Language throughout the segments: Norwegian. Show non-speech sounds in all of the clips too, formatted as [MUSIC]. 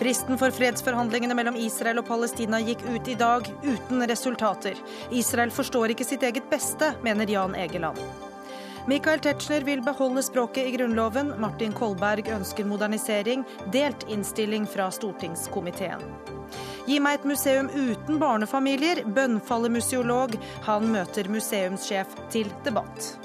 Fristen for fredsforhandlingene mellom Israel og Palestina gikk ut i dag uten resultater. Israel forstår ikke sitt eget beste, mener Jan Egeland. Michael Tetzschner vil beholde språket i Grunnloven. Martin Kolberg ønsker modernisering. Delt innstilling fra stortingskomiteen. Gi meg et museum uten barnefamilier, bønnfaller museolog. Han møter museumssjef til debatt.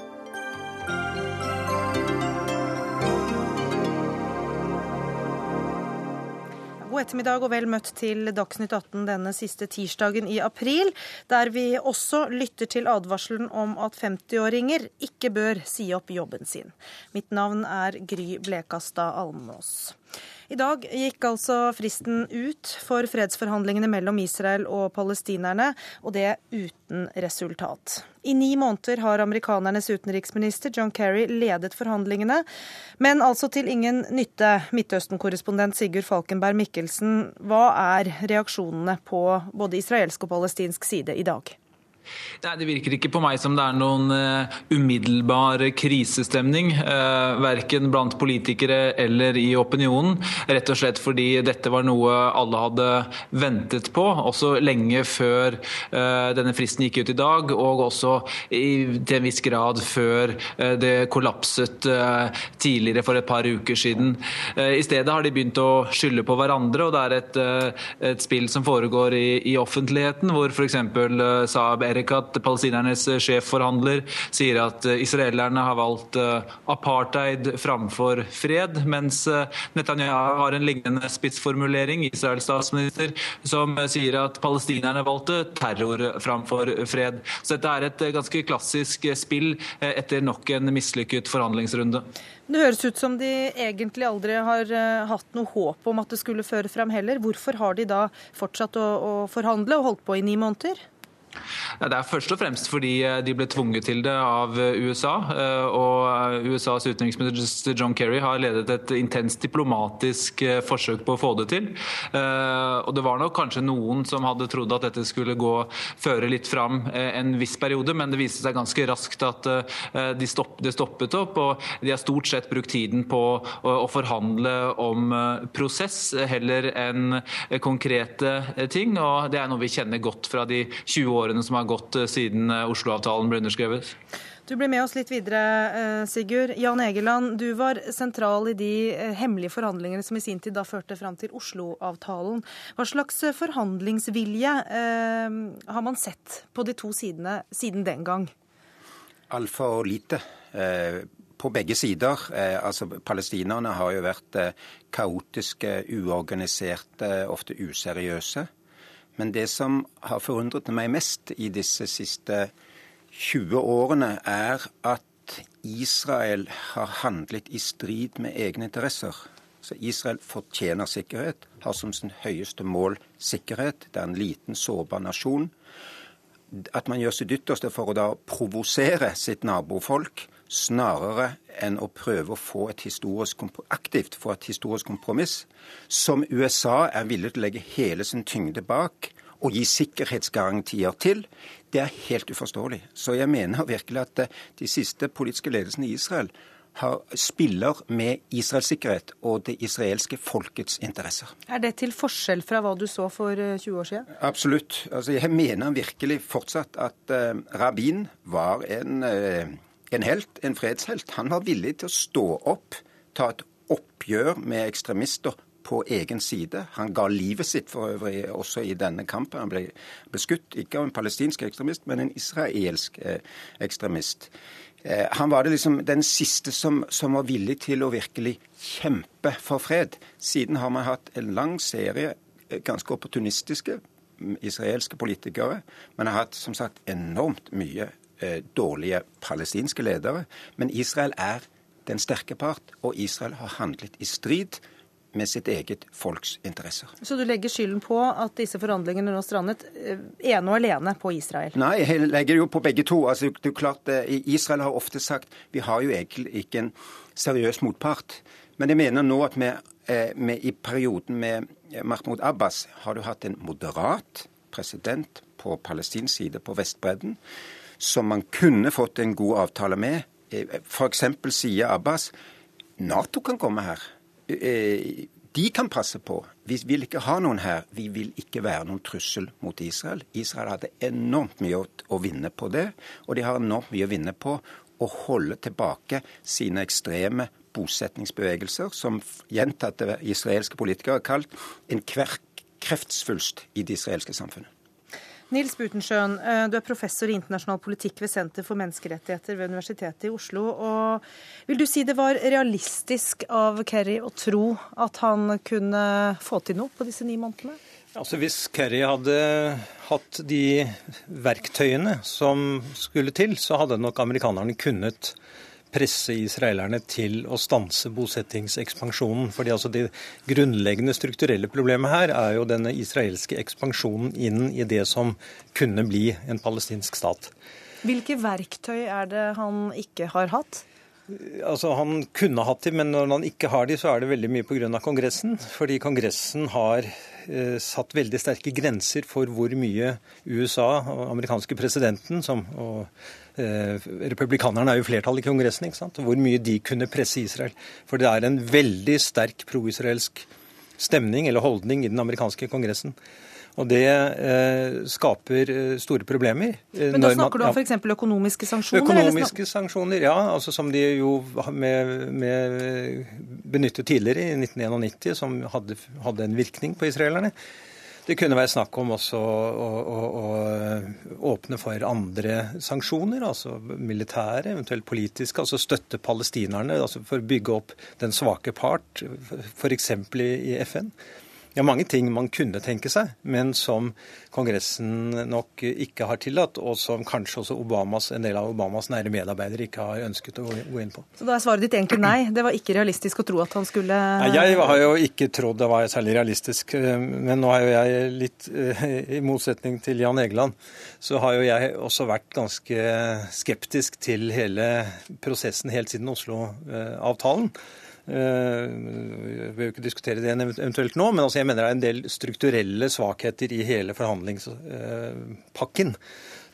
God ettermiddag og vel møtt til Dagsnytt 18 denne siste tirsdagen i april, der vi også lytter til advarselen om at 50-åringer ikke bør si opp jobben sin. Mitt navn er Gry Blekastad Almås. I dag gikk altså fristen ut for fredsforhandlingene mellom Israel og palestinerne, og det uten resultat. I ni måneder har amerikanernes utenriksminister John Kerry ledet forhandlingene, men altså til ingen nytte. Midtøsten-korrespondent Sigurd Falkenberg Mikkelsen, hva er reaksjonene på både israelsk og palestinsk side i dag? Nei, Det virker ikke på meg som det er noen uh, umiddelbar krisestemning. Uh, verken blant politikere eller i opinionen. Rett og slett fordi dette var noe alle hadde ventet på, også lenge før uh, denne fristen gikk ut i dag. Og også i, til en viss grad før det kollapset tidligere for et par uker siden. I stedet har de begynt å skylde på hverandre, og det er et, et spill som foregår i, i offentligheten, hvor f.eks. Saab Erik at palestinernes sjefforhandler sier at israelerne har valgt eh, apartheid framfor fred, mens eh, Netanyahu har en lignende spissformulering, Israels statsminister, som sier at palestinerne valgte terror framfor fred. Så dette er et ganske klassisk spill eh, etter nok en mislykket forhandlingsrunde. Det høres ut som de egentlig aldri har hatt noe håp om at det skulle føre frem heller. Hvorfor har de da fortsatt å, å forhandle og holdt på i ni måneder? Det er først og fremst fordi eh, de ble tvunget til det av eh, USA. Eh, og USAs utenriksminister John Kerry har ledet et intenst diplomatisk forsøk på å få det til. Og det var nok kanskje noen som hadde trodd at dette skulle gå, føre litt fram en viss periode, men det viste seg ganske raskt at de stopp, det stoppet opp. Og de har stort sett brukt tiden på å forhandle om prosess heller enn konkrete ting. Og det er noe vi kjenner godt fra de 20 årene årene som har gått eh, siden eh, Oslo-avtalen ble underskrevet. Du blir med oss litt videre, eh, Sigurd. Jan Egeland, du var sentral i de hemmelige forhandlingene som i sin tid da førte fram til Oslo-avtalen. Hva slags forhandlingsvilje eh, har man sett på de to sidene siden den gang? Altfor lite. Eh, på begge sider. Eh, altså Palestinerne har jo vært kaotiske, uorganiserte, ofte useriøse. Men det som har forundret meg mest i disse siste 20 årene, er at Israel har handlet i strid med egne interesser. Så Israel fortjener sikkerhet, har som sin høyeste mål sikkerhet. Det er en liten, sårbar nasjon. At man gjør sitt ytterste for å da provosere sitt nabofolk, snarere enn å prøve å få et historisk, aktivt få et historisk kompromiss, som USA er villig til å legge hele sin tyngde bak og gi sikkerhetsgarantier til, det er helt uforståelig. Så jeg mener virkelig at eh, de siste politiske ledelsene i Israel har, spiller med Israels sikkerhet og det israelske folkets interesser. Er det til forskjell fra hva du så for 20 eh, år siden? Absolutt. Altså, jeg mener virkelig fortsatt at uh, Rabin var en uh, en helt, en fredshelt. Han var villig til å stå opp, ta et oppgjør med ekstremister på egen side. Han ga livet sitt for øvrig også i denne kampen. Han ble beskutt ikke av en palestinsk ekstremist, men en israelsk eh, ekstremist. Eh, han var liksom den siste som, som, var villig til å virkelig kjempe for fred. Siden har man hatt en lang serie eh, ganske opportunistiske israelske politikere. men har hatt som sagt enormt mye dårlige palestinske ledere. Men Israel er den sterke part, og Israel har handlet i strid med sitt eget folks interesser. Så du legger skylden på at disse forhandlingene nå strandet eh, ene og alene på Israel? Nei, jeg legger jo på begge to. Altså, det er klart, eh, Israel har ofte sagt vi har jo egentlig ikke en seriøs motpart. Men jeg mener nå at vi, vi i perioden med Mahmoud Abbas har du hatt en moderat president på palestinsk side på Vestbredden som man kunne fått en god avtale med. F.eks. sier Abbas Nato kan komme her. Eh, de kan passe på. Vi vil ikke ha noen her. Vi vil ikke være noen trussel mot Israel. Israel hadde enormt mye å vinne på det, og de har enormt mye å vinne på å holde tilbake sine ekstreme bosetningsbevegelser, som gjentatte israelske politikere har kalt en kreftsvulst i det israelske samfunnet. Nils Butensjøen, eh, du er professor i internasjonal politikk ved Senter for menneskerettigheter ved Universitetet i Oslo. Og vil du si det var realistisk av Kerry å tro at han kunne få til noe på disse ni månedene? Altså Hvis Kerry hadde hatt de verktøyene som skulle til, så hadde nok amerikanerne kunnet presse israelerne til å stanse bosettingsekspansjonen. Fordi altså Det grunnleggende strukturelle problemet her er jo denne israelske ekspansjonen inn i det som kunne bli en palestinsk stat. Hvilke verktøy er det han ikke har hatt? Altså, Han kunne hatt de, men når han ikke har de, så er det veldig mye pga. Kongressen. Fordi Kongressen har satt veldig sterke grenser for hvor mye USA, og amerikanske presidenten, som, og Eh, republikanerne er jo flertall i Kongressen. Hvor mye de kunne presse Israel. For det er en veldig sterk pro-israelsk stemning eller holdning i den amerikanske kongressen. Og det eh, skaper eh, store problemer. Eh, Men da snakker man, du om f.eks. økonomiske sanksjoner? Økonomiske sanksjoner, ja. altså Som de jo med, med benyttet tidligere, i 1991, som hadde, hadde en virkning på israelerne. Det kunne være snakk om også å, å, å åpne for andre sanksjoner, altså militære, eventuelt politiske. Altså støtte palestinerne altså for å bygge opp den svake part, f.eks. i FN. Det er mange ting man kunne tenke seg, men som Kongressen nok ikke har tillatt, og som kanskje også Obamas, en del av Obamas nære medarbeidere ikke har ønsket å gå inn på. Så da er svaret ditt egentlig nei? Det var ikke realistisk å tro at han skulle nei, Jeg har jo ikke trodd det var særlig realistisk, men nå er jo jeg litt I motsetning til Jan Egeland, så har jo jeg også vært ganske skeptisk til hele prosessen helt siden Oslo-avtalen. Eh, vi vil ikke diskutere det eventuelt nå, men altså jeg mener det er en del strukturelle svakheter i hele forhandlingspakken.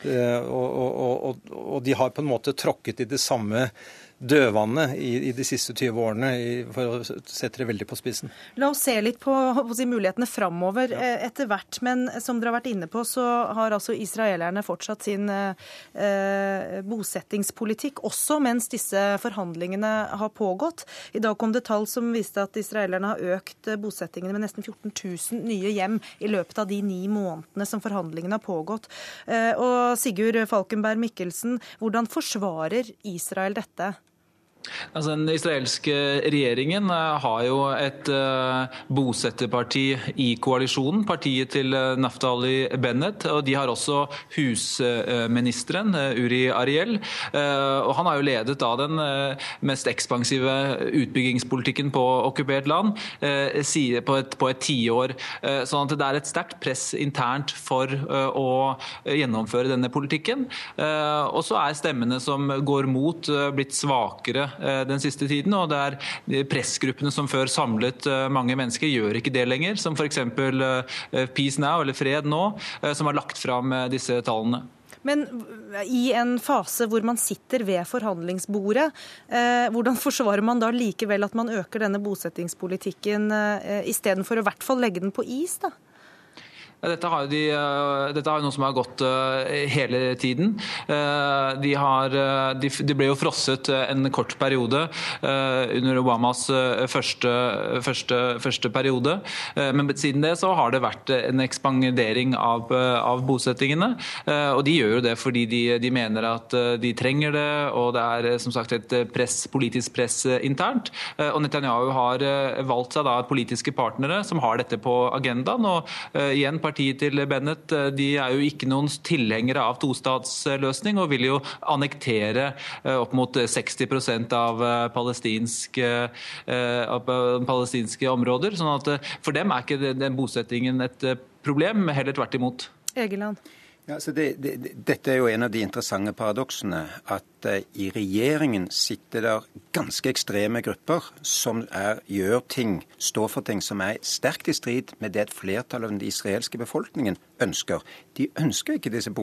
Eh, og, og, og, og, de har på en måte tråkket i det samme dødvannet i, i, de siste 20 årene, i, for å sette det veldig på spissen. La oss se litt på, på si, mulighetene framover ja. Eh, etter hvert. Men som dere har vært inne på, så har altså israelerne fortsatt sin eh, bosettingspolitikk, også mens disse forhandlingene har pågått. I dag kom det tall som viste at israelerne har økt bosettingene med nesten 14 000 nye hjem i løpet av de ni månedene som forhandlingene har pågått. Eh, og Sigurd Falkenberg Mikkelsen, hvordan forsvarer Israel dette? Altså, den israelske regjeringen eh, har jo et uh, bosetterparti i koalisjonen, partiet til uh, Naftali Bennett. og De har også husministeren, uh, Uri Ariel. og Han har jo ledet da den mest ekspansive utbyggingspolitikken på okkupert land på et, på et tiår. sånn at det er et sterkt press internt for å gjennomføre denne politikken. og så er stemmene som går mot, blitt svakere Eh, den siste tiden. og det er Pressgruppene som før samlet eh, mange mennesker, gjør ikke det lenger. Som f.eks. Eh, Peace Now, eller Fred nå, som har lagt fram disse tallene. Men i en fase hvor man sitter ved forhandlingsbordet, eh, hvordan forsvarer man da likevel at man øker denne bosettingspolitikken eh, istedenfor å i hvert fall legge den på is? da? Dette har, de, eh, dette har jo noe som har gått eh, hele tiden. Eh, de, har, de, de ble jo frosset en kort periode under Obamas første, første, første, periode. Men siden det så har det vært en ekspandering av, av bosettingene. Og de gjør jo det fordi de, de, mener at de trenger det, og det er som sagt et press, politisk press internt. Og Netanyahu har valgt seg da politiske partnere som har dette på agendaen. og igjen partiet til Bennett eh, de er jo ikke noen tilhengere av tostatsløsning og vil jo annektere eh, opp mot 60 av eh, palestinske, palestinske områder. sånn at For dem er ikke den bosettingen et problem, heller tvert imot. Egeland. Ja, det, det, dette er jo en av de interessante paradoksene. At uh, i regjeringen sitter der ganske ekstreme grupper som er, gjør ting, står for ting som er sterkt i strid med det et flertall av den israelske befolkningen ønsker. De ønsker ikke disse uh,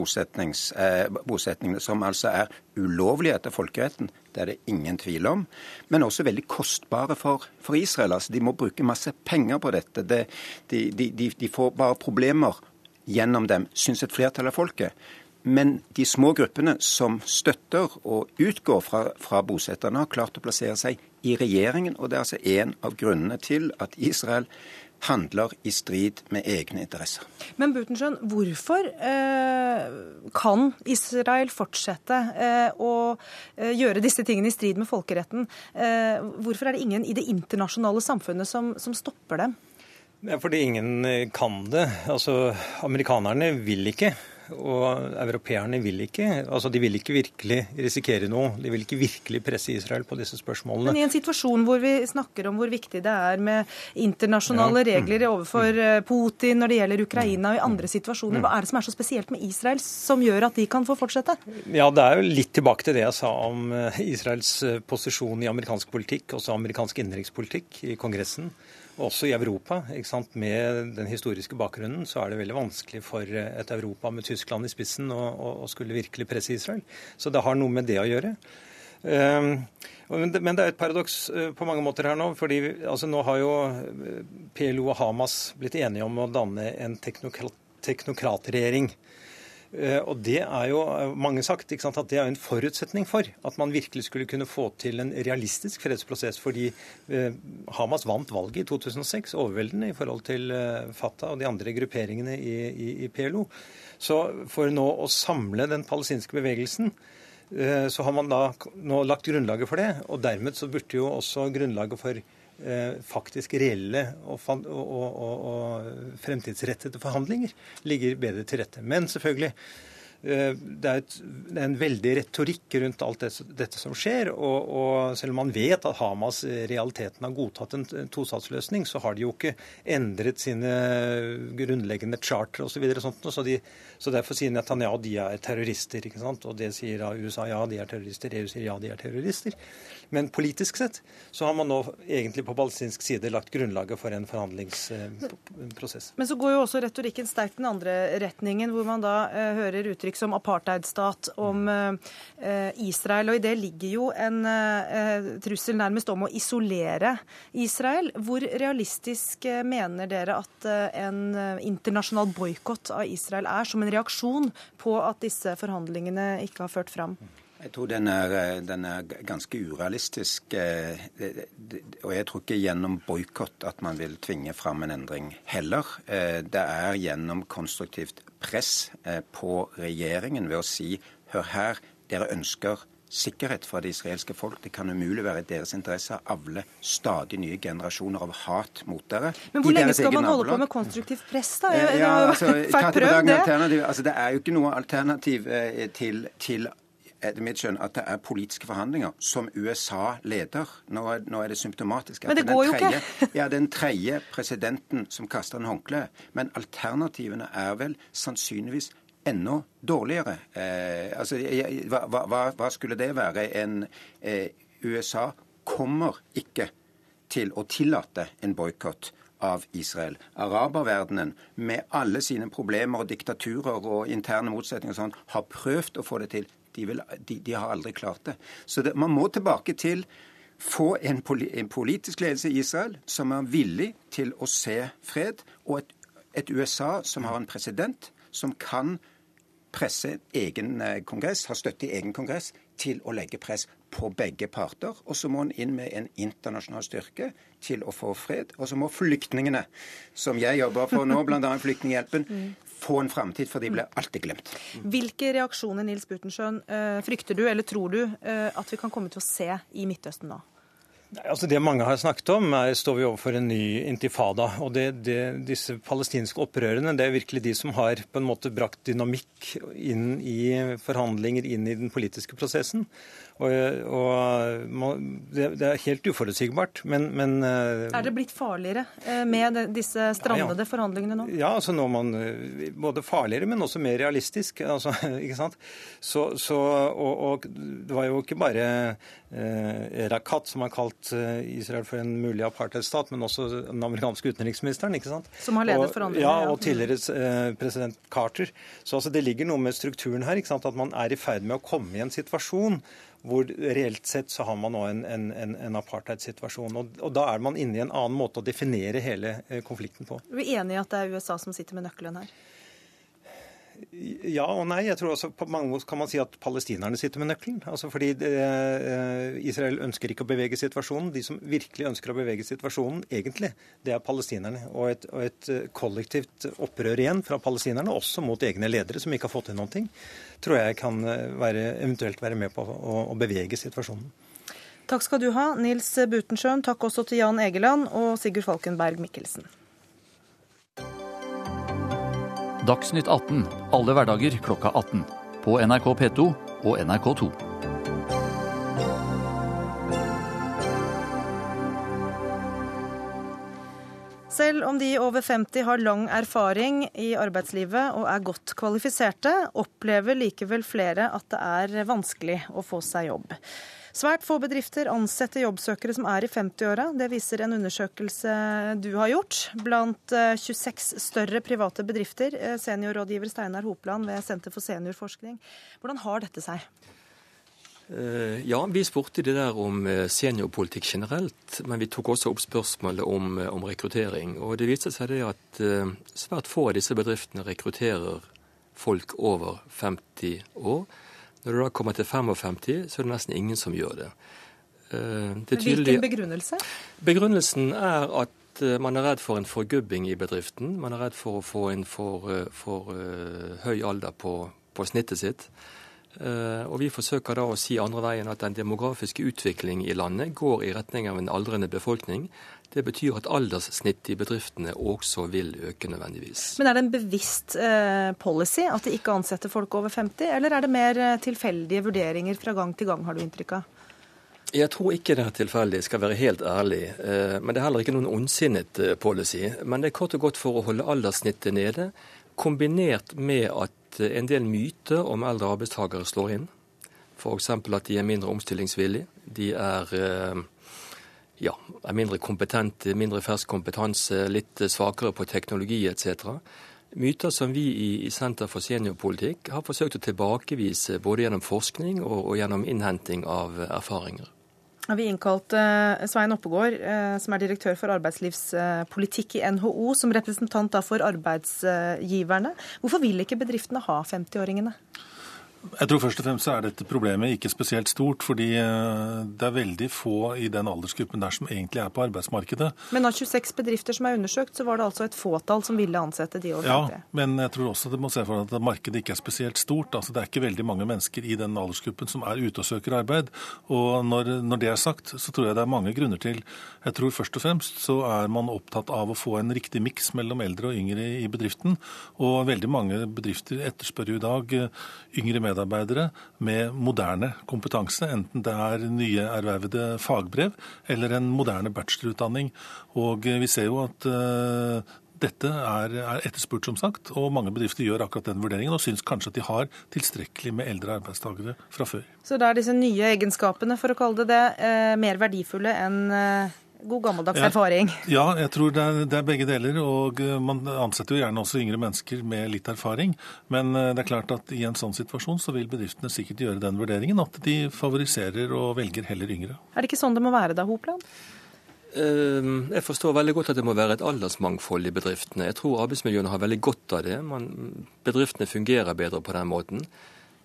bosetningene, som altså er ulovlige etter folkeretten. Det er det ingen tvil om. Men også veldig kostbare for, for Israel. Altså, de må bruke masse penger på dette. Det, de, de, de får bare problemer gjennom dem, syns et flertall av folket. Men de små gruppene som støtter og utgår fra, fra bosetterne, har klart å plassere seg i regjeringen. Og det er altså en av grunnene til at Israel handler i strid med egne interesser. Men Butenschøn, hvorfor eh, kan Israel fortsette eh, å eh, gjøre disse tingene i strid med folkeretten? Eh, hvorfor er det ingen i det internasjonale samfunnet som, som stopper dem? Det er fordi ingen eh, kan det. Altså, Amerikanerne vil ikke, og europeerne vil ikke. Altså, De vil ikke virkelig risikere noe. De vil ikke virkelig presse Israel på disse spørsmålene. Men i en situasjon hvor vi snakker om hvor viktig det er med internasjonale ja. regler overfor mm. eh, Putin når det gjelder Ukraina og i andre situasjoner, hva er det som er så spesielt med Israel som gjør at de kan få fortsette? Ja, Det er jo litt tilbake til det jeg sa om eh, Israels posisjon i amerikansk politikk, også amerikansk innenrikspolitikk i Kongressen. Også i Europa, med den historiske bakgrunnen, så er det veldig vanskelig for et Europa med Tyskland i spissen å, å skulle virkelig presse Israel. Så det har noe med det å gjøre. Ehm, men det er et paradoks eh, på mange måter her nå. fordi altså, Nå har jo eh, PLO og Hamas blitt enige om å danne en teknokratregjering. Eh, og det er jo eh, mange sagt sant, at det er en forutsetning for at man virkelig skulle kunne få til en realistisk fredsprosess. Fordi eh, Hamas vant valget i 2006 overveldende i forhold til Fatah og de andre grupperingene i, i, i PLO. Så for nå å samle den palestinske bevegelsen så har man da nå lagt grunnlaget for det. Og dermed så burde jo også grunnlaget for Eh, faktisk reelle og, og, og, og, fremtidsrettede forhandlinger ligger bedre til rette. Men selvfølgelig, Eh, det er, et, det er, en veldig retorikk rundt alt det, dette som skjer. Og, selv om man vet at Hamas i realiteten har godtatt en tostatsløsning, så har de jo ikke endret sine grunnleggende charter osv. Så, så, så, de, så derfor sier Netanyahu de er terrorister. ikke sant? Og det sier da USA ja, de er terrorister. EU sier ja, de er terrorister. Men politisk sett så har man nå egentlig på palestinsk side lagt grunnlaget for en forhandlingsprosess. Men så går jo også retorikken sterkt den andre retningen, hvor man da eh, hører uttrykk som apartheidstat om eh, Israel. Og i det ligger jo en eh, trussel nærmest om å isolere Israel. Hvor realistisk eh, mener dere at en internasjonal boikott av Israel er, som en reaksjon på at disse forhandlingene ikke har ført fram? Jeg tror den er, den er, ganske urealistisk. Og jeg tror ikke gjennom boikott at man vil tvinge fram en endring heller. Det er gjennom konstruktivt press eh, på regjeringen ved å si hør her, dere ønsker sikkerhet fra det israelske folk. Det kan umulig være i deres interesse å avle stadig nye generasjoner av hat mot dere. Men hvor lenge skal man holde på med konstruktivt press, da? Jeg, ja, altså, prøvd, det. Altså, det er jo ikke noe alternativ eh, til, til etter mitt skjønn at det er politiske forhandlinger som USA leder. Nå er, nå er det symptomatisk. Men det går jo ikke. [LAUGHS] ja, den tredje presidenten som kaster en håndkle. Men alternativene er vel sannsynligvis enda dårligere. Eh, altså, hva, hva, hva, skulle det være? En, eh, USA kommer ikke til å tillate en boikott av Israel. Araberverdenen, med alle sine problemer og diktaturer og interne motsetninger og sånn, har prøvd å få det til. De, vil, de, de har aldri klart det. Så det, man må tilbake til få en, en, politisk ledelse i Israel som er villig til å se fred, og et, et USA som har en president som kan presse egen eh, kongress, har støtte i egen kongress, til å legge press på begge parter. Og så må han inn med en internasjonal styrke til å få fred. Og så må flyktningene, som jeg jobber for nå, bl.a. Flyktninghjelpen, få en framtid, for de ble alltid glemt. Hvilke reaksjoner Nils Butensjøen, eh, frykter du eller tror du eh, at vi kan komme til å se i Midtøsten nå? Altså Det mange har snakket om, er, står vi overfor en ny intifada. og det, det, Disse palestinske opprørene det er virkelig de som har på en måte brakt dynamikk inn i forhandlinger, inn i den politiske prosessen. Og, og det, det, er helt uforutsigbart, men, men, eh, Er det blitt farligere eh, med disse strandede ja, ja. forhandlingene nå? Ja, altså nå man både farligere, men også mer realistisk. Altså, [LAUGHS] ikke sant? Så, så, og, og, det var jo ikke bare eh, Rakat som har kalt Israel for en mulig apartheidstat, men også den amerikanske utenriksministeren. ikke sant? Som har ledet forhandlingene. Ja, og tidligere eh, president Carter. Så altså, det ligger noe med strukturen her, ikke sant? at man er i ferd med å komme i en situasjon hvor reelt sett så har man nå en, en, en, apartheidsituasjon. Og, og, da er man inne i en annen måte å definere hele eh, konflikten på. Er vi enige i at det er USA som sitter med nøkkelen her? Ja og nei. Jeg tror også På mange måter kan man si at palestinerne sitter med nøkkelen. Altså fordi det, eh, Israel ønsker ikke å bevege situasjonen. De som virkelig ønsker å bevege situasjonen, egentlig, det er palestinerne. Og et, og et eh, kollektivt opprør igjen fra palestinerne, også mot egne ledere som ikke har fått til noen ting, tror jeg kan eh, være, eventuelt være med på å, å bevege situasjonen. Takk skal du ha, Nils Butensjøen. Takk også til Jan Egeland og Sigurd Falkenberg Mikkelsen. Dagsnytt 18 alle hverdager klokka 18. På NRK P2 og NRK2. Selv om de over 50 har lang erfaring i arbeidslivet og er godt kvalifiserte, opplever likevel flere at det er vanskelig å få seg jobb. Svært få bedrifter ansetter jobbsøkere som er i 50-åra. Det viser en undersøkelse du har gjort blant 26 eh, større private bedrifter. Eh, seniorrådgiver Steinar Hopland ved Senter for seniorforskning. Hvordan har dette seg? Eh, ja, vi spurte det der om seniorpolitikk generelt, men vi tok også opp spørsmålet om, om rekruttering. Og det viste seg det at svært få av disse bedriftene rekrutterer folk over 50 år. Når du da kommer til 55, så er det nesten ingen som gjør det. Eh, det Hvilken begrunnelse? Begrunnelsen er at eh, man er redd for en forgubbing i bedriften. Man er redd for å få en for, for, for uh, høy alder på, på snittet sitt. Uh, og Vi forsøker da å si andre veien at den demografiske utvikling i landet går i retning av en aldrende befolkning. Det betyr at alderssnittet i bedriftene også vil øke nødvendigvis. Men er det en bevisst eh, policy at de ikke ansetter folk over 50, eller er det mer eh, tilfeldige vurderinger fra gang til gang, har du inntrykk av? Jeg tror ikke det er tilfeldig, skal være helt ærlig. Eh, men det er heller ikke noen ondsinnet policy. Men det er kort og godt for å holde alderssnittet nede, kombinert med at en del myter om eldre arbeidstakere slår inn. F.eks. at de er mindre omstillingsvillige. De er ja, er mindre kompetente, mindre fersk kompetanse, litt svakere på teknologi etc. Myter som vi i, Senter for seniorpolitikk har forsøkt å tilbakevise både gjennom forskning og, og gjennom innhenting av erfaringer. Vi innkalt uh, Svein Oppegård, uh, som er direktør for arbeidslivspolitikk i NHO, som representant for arbeidsgiverne. Hvorfor vil ikke bedriftene ha 50-åringene? Jeg tror først og fremst er dette problemet ikke spesielt stort, fordi eh, det er veldig få i den aldersgruppen der som egentlig er på arbeidsmarkedet. Men av 26 bedrifter som er undersøkt, så var det altså et fåtall som ville ansette de over 50? Ja, men jeg tror også det må se for at markedet ikke er spesielt stort. Altså, det er ikke veldig mange mennesker i den aldersgruppen som er ute og søker arbeid. Og når, når det er sagt, så tror jeg det er mange grunner til Jeg tror først og fremst så er man opptatt av å få en riktig miks mellom eldre og yngre i bedriften. Og veldig mange bedrifter etterspør jo i dag eh, yngre medarbeidere medarbeidere med moderne kompetanse, enten det er nye ervervede fagbrev eller en moderne bachelorutdanning. Og vi ser jo at uh, dette er, er, etterspurt, som sagt, og mange bedrifter gjør akkurat den vurderingen og syns kanskje at de har tilstrekkelig med eldre arbeidstakere fra før. Så da er disse nye egenskapene, for å kalle det det, eh, mer verdifulle enn eh, god gammeldags jeg, erfaring? Ja, jeg tror det er, det er, begge deler. Og eh, man ansetter jo gjerne også yngre mennesker med litt erfaring. Men eh, det er klart at i en sånn situasjon så vil bedriftene sikkert gjøre den vurderingen at de favoriserer og velger heller yngre. Er det ikke sånn det må være da, Hopland? Ehm, jeg forstår veldig godt at det må være et aldersmangfold i bedriftene. Jeg tror arbeidsmiljøene har veldig godt av det. Man, bedriftene fungerer bedre på den måten.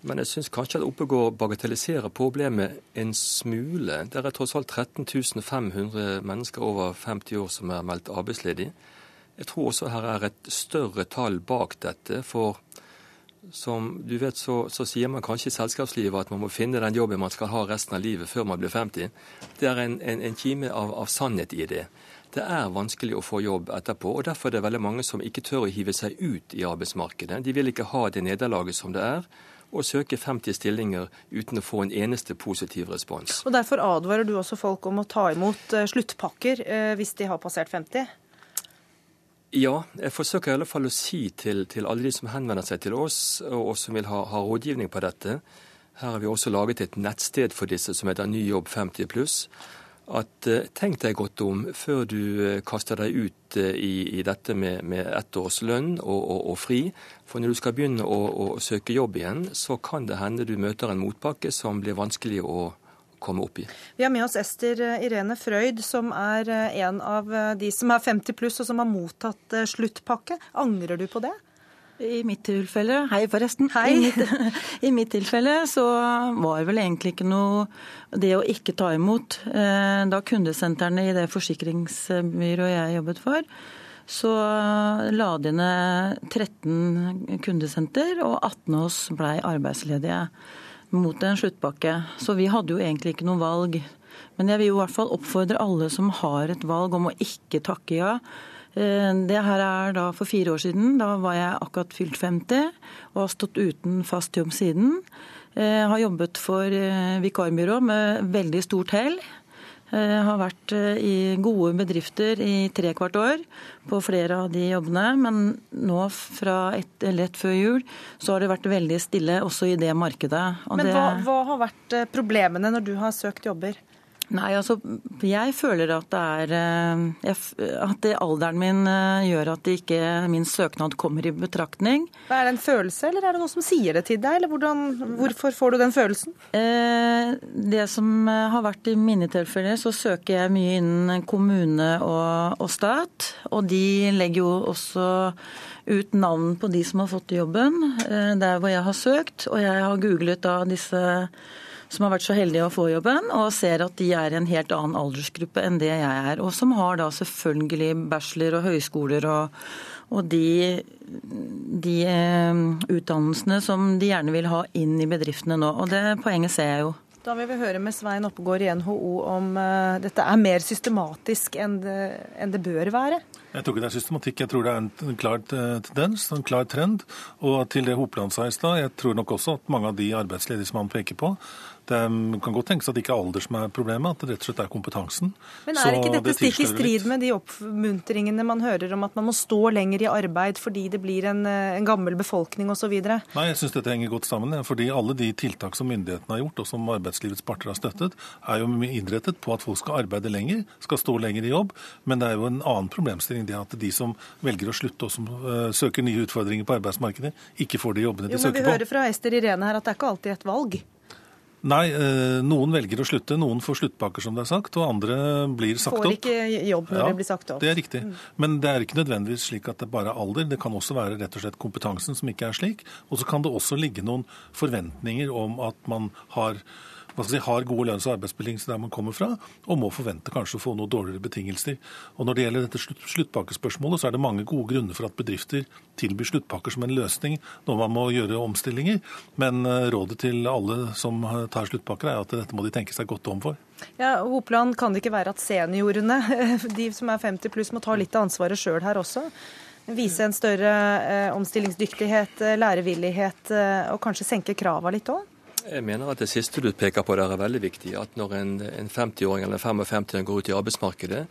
Men jeg syns kanskje at Oppegård bagatelliserer problemet en smule. Det er tross alt 13 500 mennesker over 50 år som er meldt arbeidsledige. Jeg tror også her er et større tall bak dette. For som du vet, så, så, sier man kanskje i selskapslivet at man må finne den jobben man skal ha resten av livet før man blir 50. Det er en, en, en kime av, av, sannhet i det. Det er vanskelig å få jobb etterpå. og Derfor er det veldig mange som ikke tør å hive seg ut i arbeidsmarkedet. De vil ikke ha det nederlaget som det er og søke 50 stillinger uten å få en eneste positiv respons. Og Derfor advarer du også folk om å ta imot eh, sluttpakker eh, hvis de har passert 50? Ja, jeg forsøker i alle fall å si til, til alle de som henvender seg til oss, og som vil ha, ha, rådgivning på dette. Her har vi også laget et nettsted for disse som heter Ny jobb 50 pluss. At uh, tenk deg godt om før du uh, kaster deg ut uh, i, i, dette med, med ett års lønn og, og, og, fri. For når du skal begynne å, å, søke jobb igjen, så kan det hende du møter en motpakke som blir vanskelig å, komme opp i. Vi har med oss Ester eh, Irene Frøyd, som er eh, en av eh, de som er 50 pluss og som har mottatt sluttpakke. Angrer du på det? I mitt tilfelle Hei, forresten. Hei. I, mitt, I, mitt, tilfelle så var vel egentlig ikke noe det å ikke ta imot. Da kundesentrene i det forsikringsbyrået jeg jobbet for, så la de ned 13 kundesenter, og 18 av oss blei arbeidsledige mot en sluttpakke. Så vi hadde jo egentlig ikke noe valg. Men jeg vil jo i hvert fall oppfordre alle som har et valg om å ikke takke ja. Eh, det her er da for fire år siden. Da var jeg akkurat fylt 50 og har stått uten fast jobb siden. Jeg eh, har jobbet for eh, vikarbyrå med veldig stort hell. Jeg har vært i gode bedrifter i tre kvart år på flere av de jobbene. Men nå fra et, lett før jul så har det vært veldig stille også i det markedet. Og men hva, hva har vært problemene når du har søkt jobber? Nei, altså jeg føler at det er eh, At det alderen min eh, gjør at ikke min søknad kommer i betraktning. Er det en følelse, eller er det noe som sier det til deg? Eller hvordan, hvorfor får du den følelsen? Eh, det som har vært i mine tilfeller, så søker jeg mye innen kommune og, og stat. Og de legger jo også ut navn på de som har fått jobben, der hvor jeg har søkt. Og jeg har googlet da disse som har vært så heldige å få jobben, og ser at de er i en helt annen aldersgruppe enn det jeg er. Og som har da selvfølgelig bachelor og høyskoler og, og de, de eh, utdannelsene som de gjerne vil ha inn i bedriftene nå. Og det poenget ser jeg jo. Da vil vi høre med Svein Oppegård i NHO om uh, dette er mer systematisk enn det, enn det, bør være? Jeg tror ikke det er systematikk, jeg tror det er en klar tendens, en klar trend. Og til det Hopland sa i stad, jeg tror nok også at mange av de arbeidsledige som han peker på, det kan godt tenkes at det ikke er alder som er problemet, at det rett og slett er kompetansen. Men er ikke dette stikk i strid med de oppmuntringene man hører om at man må stå lenger i arbeid fordi det blir en, eh, en gammel befolkning osv.? Nei, jeg syns dette henger godt sammen. fordi alle de tiltak som myndighetene har gjort, og som arbeidslivets parter har støttet, er jo innrettet på at folk skal arbeide lenger, skal stå lenger i jobb. Men det er jo en annen problemstilling det at de som velger å slutte og som uh, søker nye utfordringer på arbeidsmarkedet, ikke får de jobbene de søker på. Vi hører fra Ester Irene her at det er ikke alltid et valg. Nei, eh, noen velger å slutte. Noen får sluttpakker, som det er sagt, og andre blir sagt opp. Får ikke jobb når ja, det blir sagt opp. Det er riktig. Mm. Men det er ikke nødvendigvis slik at det bare er alder. Det kan også være rett og slett kompetansen som ikke er slik. Og så kan det også ligge noen forventninger om at man har si, har gode lønns- og arbeidsbetingelser der man kommer fra, og må forvente kanskje å få noe dårligere betingelser. Og Når det gjelder dette slutt, sluttpakkespørsmålet, så er det mange gode grunner for at bedrifter tilbyr sluttpakker som en løsning når man må gjøre omstillinger. Men eh, rådet til alle som tar sluttpakker, er at dette må de tenke seg godt om for. Ja, Hopland, kan det ikke være at seniorene, [LAUGHS] de som er 50 pluss, må ta litt av ansvaret sjøl her også? Vise en større eh, omstillingsdyktighet, eh, lærevillighet, eh, og kanskje senke krava litt òg? Jeg mener at det siste du peker på der er veldig viktig. At når en, en 50-åring eller 55-åring går ut i arbeidsmarkedet,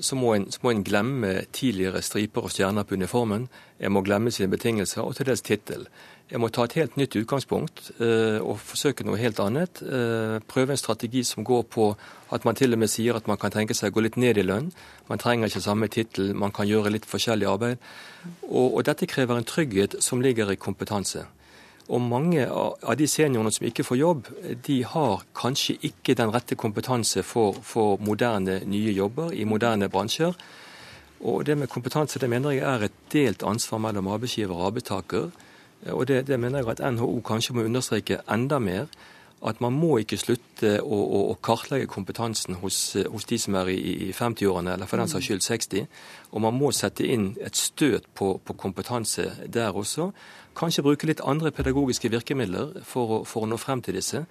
så må, en, så må, en, glemme tidligere striper og stjerner på uniformen. En må glemme sine betingelser og til dels tittel. Jeg må ta et helt nytt utgangspunkt eh, og forsøke noe helt annet. Eh, prøve en strategi som går på at man til og med sier at man kan tenke seg å gå litt ned i lønn. Man trenger ikke samme tittel, man kan gjøre litt forskjellig arbeid. Og, og dette krever en trygghet som ligger i kompetanse. Og mange av de seniorene som ikke får jobb, de har kanskje ikke den rette kompetanse for, for moderne nye jobber i moderne bransjer. Og det med kompetanse det mener jeg er et delt ansvar mellom arbeidsgiver og arbeidstaker. Og det, det mener jeg at NHO kanskje må understreke enda mer. At man må ikke slutte å, å, å kartlegge kompetansen hos, hos, de som er i, i 50-årene, eller for den saks skyld 60. Og man må sette inn et støt på, på kompetanse der også. Kanskje bruke litt andre pedagogiske virkemidler for å, for å nå frem til disse.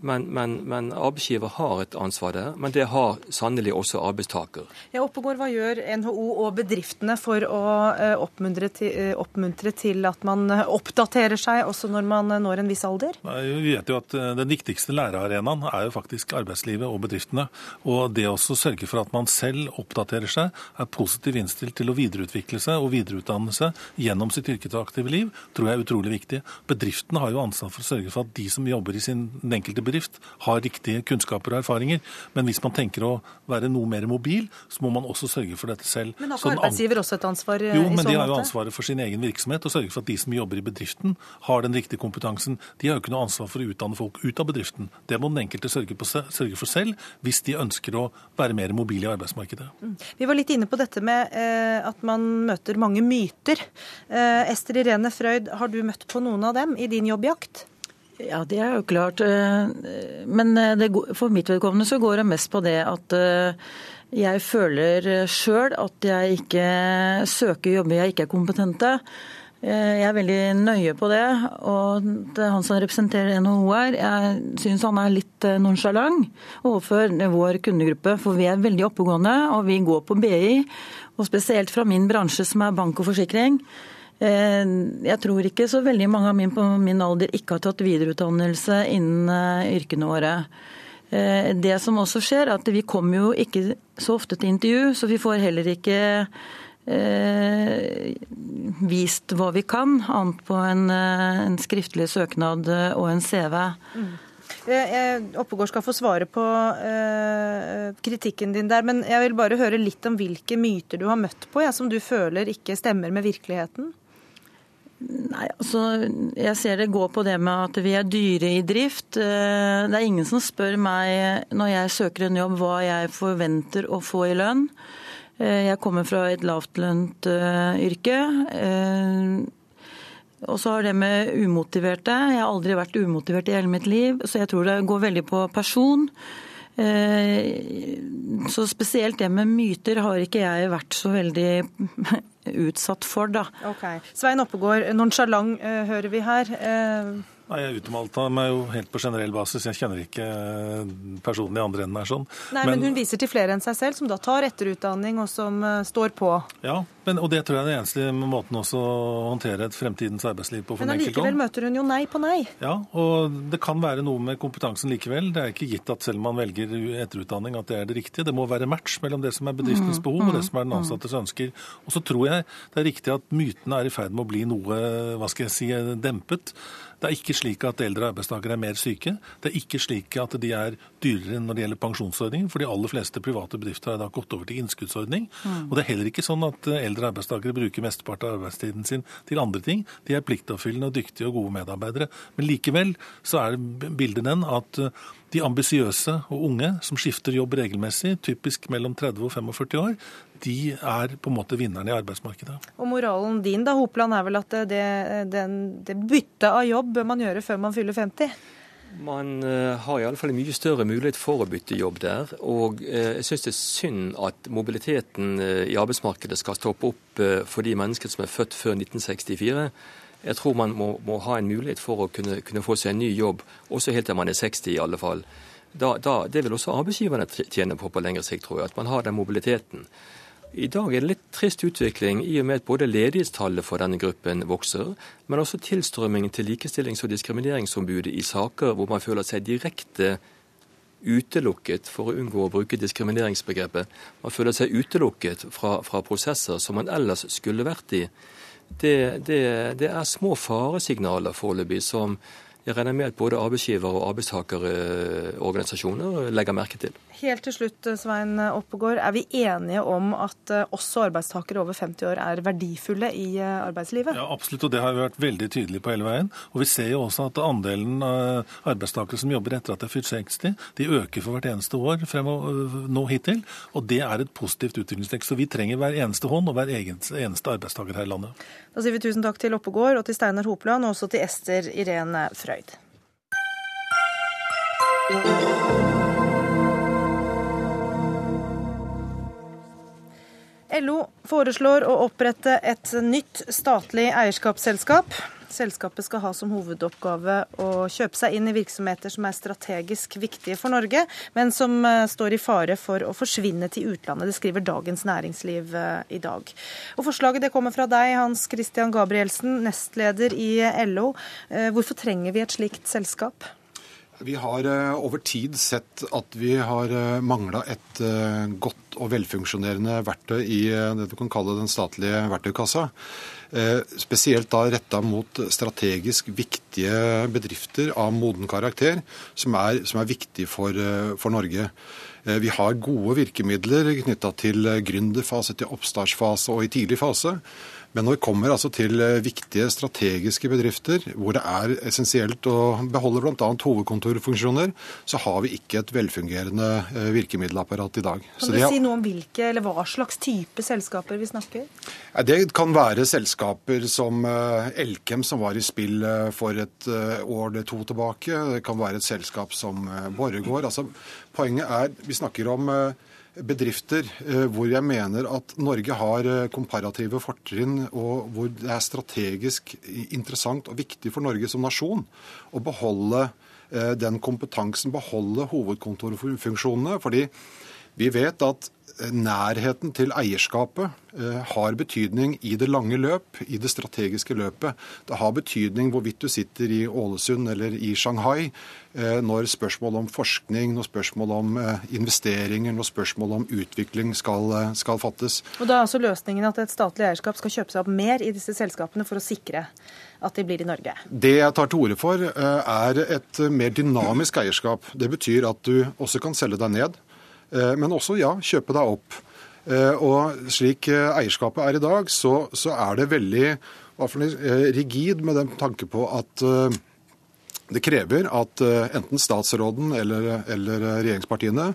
Men, men, men, arbeidsgiver har et ansvar der. Men det har sannelig også arbeidstaker. Ja, Oppegård, Hva gjør NHO og bedriftene for å eh, oppmuntre til, eh, oppmuntre til, at man eh, oppdaterer seg også når man når en viss alder? Vi vet jo at Den viktigste lærearenaen er jo faktisk arbeidslivet og bedriftene. Og det å sørge for at man selv oppdaterer seg, er positiv innstilt til å videreutvikle seg og videreutdanne seg gjennom sitt yrkesaktive liv, tror jeg er utrolig viktig. Bedriftene har jo ansvar for å sørge for at de som jobber i sin enkelte bedrift, bedrift har riktige kunnskaper og erfaringer. Men hvis man tenker å være noe mer mobil, så må man også sørge for dette selv. Men har ikke arbeidsgiver også et ansvar eh, jo, men de har jo ansvaret for sin egen virksomhet og sørge for at de som jobber i bedriften, har den riktige kompetansen. De har jo ikke noe ansvar for å utdanne folk ut av bedriften. Det må den enkelte sørge, på, sørge for selv, hvis de ønsker å være mer mobile i arbeidsmarkedet. Mm. Vi var litt inne på dette med eh, at man møter mange myter. Eh, Ester Irene Frøyd, har du møtt på noen av dem i din jobbjakt? Ja, det er jo klart. Eh, men eh, det, for mitt vedkommende så går det mest på det at eh, jeg føler sjøl at jeg ikke søker jobber jeg ikke er kompetente. Jeg er veldig nøye på det. Og det er han som representerer NHO her, jeg syns han er litt nonsjalant overfor vår kundegruppe. For vi er veldig oppegående, og vi går på BI. Og spesielt fra min bransje som er bank og forsikring. Eh, jeg tror ikke så veldig mange av min på min alder ikke har tatt videreutdannelse innen eh, yrkene våre. Eh, det som også skjer, er at vi kommer jo ikke så ofte til intervju, så vi får heller ikke vist hva vi kan, annet på en, en skriftlig søknad og en CV. Mm. Oppegård skal få svare på uh, kritikken din der, men jeg vil bare høre litt om hvilke myter du har møtt på, ja, som du føler ikke stemmer med virkeligheten? Nei, altså Jeg ser det går på det med at vi er dyre i drift. Eh, det er ingen som spør meg når jeg søker en jobb hva jeg forventer å få i lønn. Eh, jeg kommer fra et lavtlønt eh, yrke. Og så har det med umotiverte. Jeg har aldri vært umotivert i hele mitt liv, så jeg tror det går veldig på person. Så spesielt det med myter har ikke jeg vært så veldig [LAUGHS] utsatt for, da. Okay. Svein Oppegård, nonsjalant eh, hører vi her. Nei, Jeg uttalte meg jo helt på generell basis. Jeg kjenner ikke eh, personen i andre enden her sånn. Nei, men, men, hun viser til flere enn seg selv, som da tar etterutdanning og som uh, står på. Ja, men, og det tror jeg er den eneste måten også å håndtere et fremtidens arbeidsliv på. for Men allikevel møter hun jo nei på nei. Ja, og det kan være noe med kompetansen likevel. Det er ikke gitt at selv om man velger etterutdanning at det er det riktige. Det må være match mellom det som er bedriftens mm, behov og det mm, som er den mm. ansattes ønsker. Og så tror jeg det er riktig at mytene er i ferd med å bli noe, hva skal jeg si, dempet. Det er ikke slik at eldre arbeidstakere er mer syke. Det er ikke slik at de er dyrere når det gjelder pensjonsordningen, for de aller fleste private bedrifter har da gått over til innskuddsordning. Mm. Og det er heller ikke sånn at eh, eldre arbeidstakere bruker mesteparten av arbeidstiden sin til andre ting. De er pliktoppfyllende og dyktige og gode medarbeidere. Men likevel så er bildet den at eh, de ambisiøse og unge som skifter jobb regelmessig, typisk mellom 30 og 45 år, de er på en måte vinnerne i arbeidsmarkedet. Og Moralen din da, Hopland, er vel at det, det, det byttet av jobb bør man gjøre før man fyller 50? Man uh, har iallfall en mye større mulighet for å bytte jobb der. Og uh, jeg syns det er synd at mobiliteten uh, i arbeidsmarkedet skal stoppe opp for de menneskene som er født før 1964. Jeg tror man må, må, ha en mulighet for å kunne, kunne, få seg en ny jobb, også helt til man er 60 i alle fall. Da, da, det vil også arbeidsgiverne tjene på på lengre sikt, tror jeg, at man har den mobiliteten. I dag er det litt trist utvikling i og med at både ledighetstallet for denne gruppen vokser, men også tilstrømmingen til likestillings- og diskrimineringsombudet i saker hvor man føler seg direkte utelukket for å unngå å bruke diskrimineringsbegrepet. Man føler seg utelukket fra, fra prosesser som man ellers skulle vært i det, det, det er små faresignaler foreløpig som jeg regner med at både arbeidsgiver- og arbeidstakerorganisasjoner legger merke til. Helt til slutt, Svein Oppegård. Er vi enige om at eh, også arbeidstakere over 50 år er verdifulle i eh, arbeidslivet? Ja, absolutt, og det har vi vært veldig tydelige på hele veien. Og vi ser jo også at andelen arbeidstakere som jobber etter at de er fylt 60, de øker for hvert eneste år fremover og nå hittil. Og det er et positivt utviklingstrekk. Så vi trenger hver eneste hånd og hver eneste arbeidstaker her i landet. Da sier vi tusen takk til Oppegård og til Steinar Hopland, og også til Ester Irene Right. LO foreslår å opprette et nytt statlig eierskapsselskap. Selskapet skal ha som hovedoppgave å kjøpe seg inn i virksomheter som er strategisk viktige for Norge, men som eh, står i fare for å forsvinne til utlandet. Det skriver Dagens Næringsliv eh, i dag. Og Forslaget det kommer fra deg, Hans Christian Gabrielsen, nestleder i LO. Eh, hvorfor trenger vi et slikt selskap? Vi har over tid sett at vi har mangla et godt og velfunksjonerende verktøy i det du kan kalle den statlige verktøykassa. Eh, spesielt da retta mot strategisk viktige bedrifter av moden karakter, som er, som er viktig for, eh, for Norge. Eh, vi har gode virkemidler knytta til gründerfase, til oppstartsfase og i tidlig fase. Men når vi kommer altså til eh, viktige strategiske bedrifter, hvor det er essensielt å beholde bl.a. hovedkontorfunksjoner, så har vi ikke et velfungerende eh, virkemiddelapparat i dag. Kan du noe om hvilke eller hva slags type selskaper vi snakker? Det kan være selskaper som eh, Elkem, som var i spill for et år eller to tilbake. Det kan være et selskap som Borregaard. Altså, poenget er, vi snakker om bedrifter eh, hvor jeg mener at Norge har eh, komparative fortrinn, og hvor det er strategisk interessant og viktig for Norge som nasjon å beholde eh, den kompetansen, beholde hovedkontorfunksjonene. Fordi vi vet at nærheten til eierskapet eh, har betydning i det lange løp, i det strategiske løpet. Det har betydning hvorvidt du sitter i Ålesund eller i Shanghai, eh, når spørsmål om forskning, når spørsmål om eh, investeringer, når spørsmål om utvikling skal, skal fattes. Og Da er altså løsningen at et statlig eierskap skal kjøpe seg opp mer i disse selskapene for å sikre at de blir i Norge? Det jeg tar til orde for, er et mer dynamisk eierskap. Det betyr at du også kan selge deg ned. Eh, men også, ja, kjøpe deg opp. Eh, og slik eh, eierskapet er i dag, så, så er det veldig rigid med den tanke på at det krever at enten statsråden eller, eller regjeringspartiene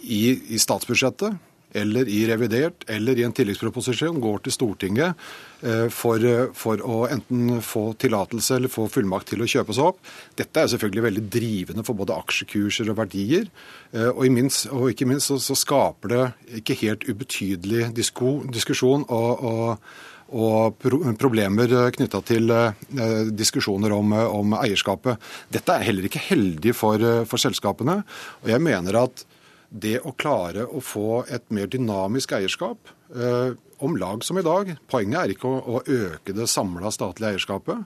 i, i statsbudsjettet eller i revidert eller i en tilleggsproposisjon går til Stortinget eh, for, for å enten få tillatelse eller få fullmakt til å kjøpe seg opp. Dette er selvfølgelig veldig drivende for både aksjekurser og verdier. Eh, og, minst, og ikke minst så, så, skaper det ikke helt ubetydelig disko, diskusjon og, og og problemer knytta til eh, diskusjoner om, om, eierskapet. Dette er heller ikke heldig for, for selskapene. og jeg mener at det å klare å få et mer dynamisk eierskap, eh, om lag som i dag Poenget er ikke å, å øke det samla statlige eierskapet,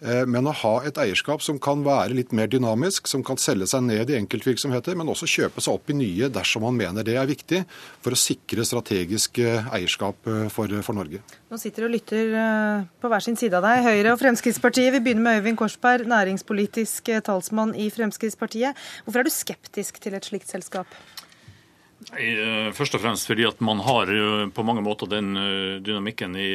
eh, men å ha et eierskap som kan være litt mer dynamisk, som kan selge seg ned i enkeltvirksomheter, men også kjøpe seg opp i nye dersom man mener det er viktig for å sikre strategisk eh, eierskap eh, for, for Norge. Nå sitter og lytter eh, på hver sin side av deg, Høyre og Fremskrittspartiet. Vi begynner med Øyvind Korsberg, næringspolitisk talsmann i Fremskrittspartiet. Hvorfor er du skeptisk til et slikt selskap? Eh, først og fremst fordi at man har eh, på mange måter den eh, dynamikken i,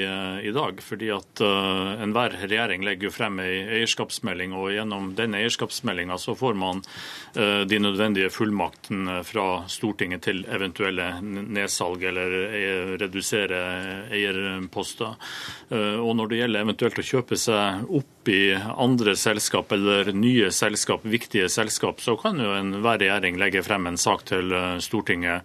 i dag. Fordi at enhver regjering legger jo frem ei eierskapsmelding, og gjennom den eierskapsmeldinga får man de nødvendige fullmaktene fra Stortinget til eventuelle nedsalg eller redusere eierposter. Og når det gjelder eventuelt å kjøpe seg opp i andre selskap eller nye selskap, viktige selskap, så kan jo enhver regjering legge frem en sak til Stortinget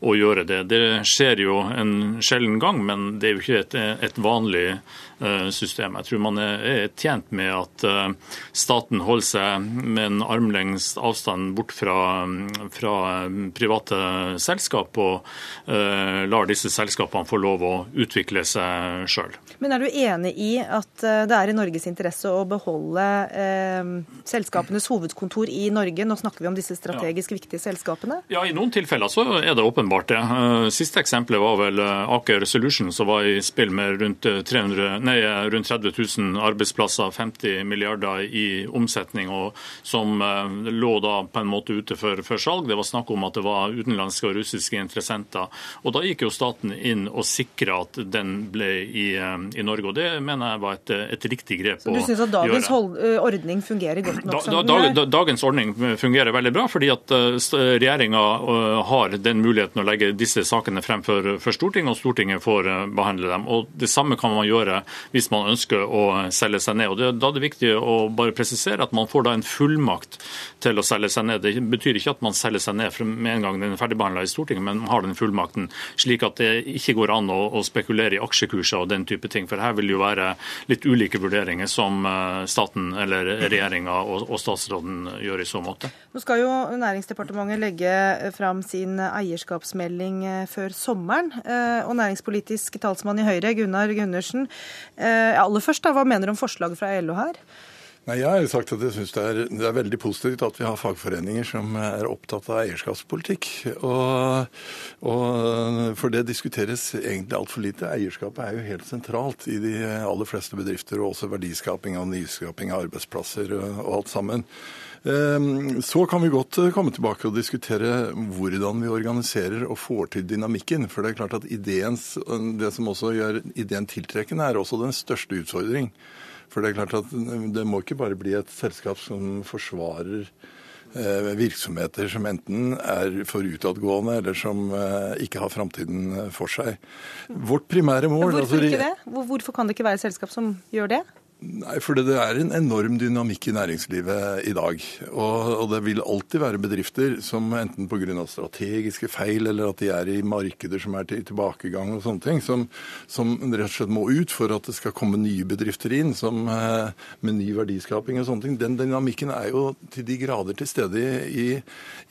å gjøre det. Det skjer jo en sjelden gang, men det er jo ikke et, et vanlig Eh, system. Jeg tror man er tjent med at eh, staten holder seg med en armlengdes avstand bort fra, fra private selskap, og eh, lar disse selskapene få lov å utvikle seg sjøl. Men er du enig i at det er i Norges interesse å beholde eh, selskapenes hovedkontor i Norge? Nå snakker vi om disse strategisk ja. viktige selskapene. Ja, i noen tilfeller så er det åpenbart det. Siste eksempelet var vel Aker Solution, som var i spill med rundt 300 nei, rundt 30 000 arbeidsplasser, 50 milliarder i omsetning, og som eh, lå da på en måte ute for, for salg. Det var snakk om at det var utenlandske og russiske interessenter. Og Da gikk jo staten inn og sikra at den ble i, eh, i, Norge. og Det mener jeg var et, et riktig grep å gjøre. Så du syns at dagens hold, eh, ordning fungerer godt nok? Da, da, da, dagens ordning fungerer veldig bra, fordi at regjeringa har den muligheten å legge disse sakene frem for, for Stortinget, og Stortinget får behandle dem. Og Det samme kan man gjøre hvis man ønsker å selge seg ned. Og det, Da er det viktig å bare presisere at man får da en fullmakt til å selge seg ned. Det betyr ikke at man selger seg ned med en gang den er ferdigbehandla i Stortinget, men man har den fullmakten. Slik at det ikke går an å, å spekulere i aksjekurser og den type ting. For her vil det jo være litt ulike vurderinger som eh, staten eller regjeringa og, og statsråden gjør i så måte. Nå skal jo Næringsdepartementet legge fram sin eierskapsmelding eh, før sommeren. Eh, og næringspolitisk talsmann i Høyre, Gunnar Gundersen. Aller først, da, hva mener du om forslaget fra LO her? Nei, Jeg har jo sagt at jeg syns det, det, er veldig positivt at vi har fagforeninger som er opptatt av eierskapspolitikk. Og, og, for det diskuteres egentlig altfor lite. Eierskapet er jo helt sentralt i de aller fleste bedrifter, og også verdiskaping og nyskaping av arbeidsplasser og alt sammen. Ehm, så kan vi godt komme tilbake og diskutere hvordan vi organiserer og får til dynamikken. For det er klart at ideens, det som også gjør ideen tiltrekkende, er også den største utfordring. For det er klart at det må ikke bare bli et selskap som forsvarer eh, virksomheter som enten er for utadgående eller som eh, ikke har framtiden for seg. Vårt primære mål Hvorfor altså, ikke det? Hvorfor kan det ikke være et selskap som gjør det? Nei, for det er en enorm dynamikk i næringslivet i dag. Og, og det vil alltid være bedrifter som enten pga. strategiske feil eller at de er i markeder som er til tilbakegang og sånne ting, som, som, rett og slett må ut for at det skal komme nye bedrifter inn som, eh, med ny verdiskaping og sånne ting. Den dynamikken er jo til de grader til stede i,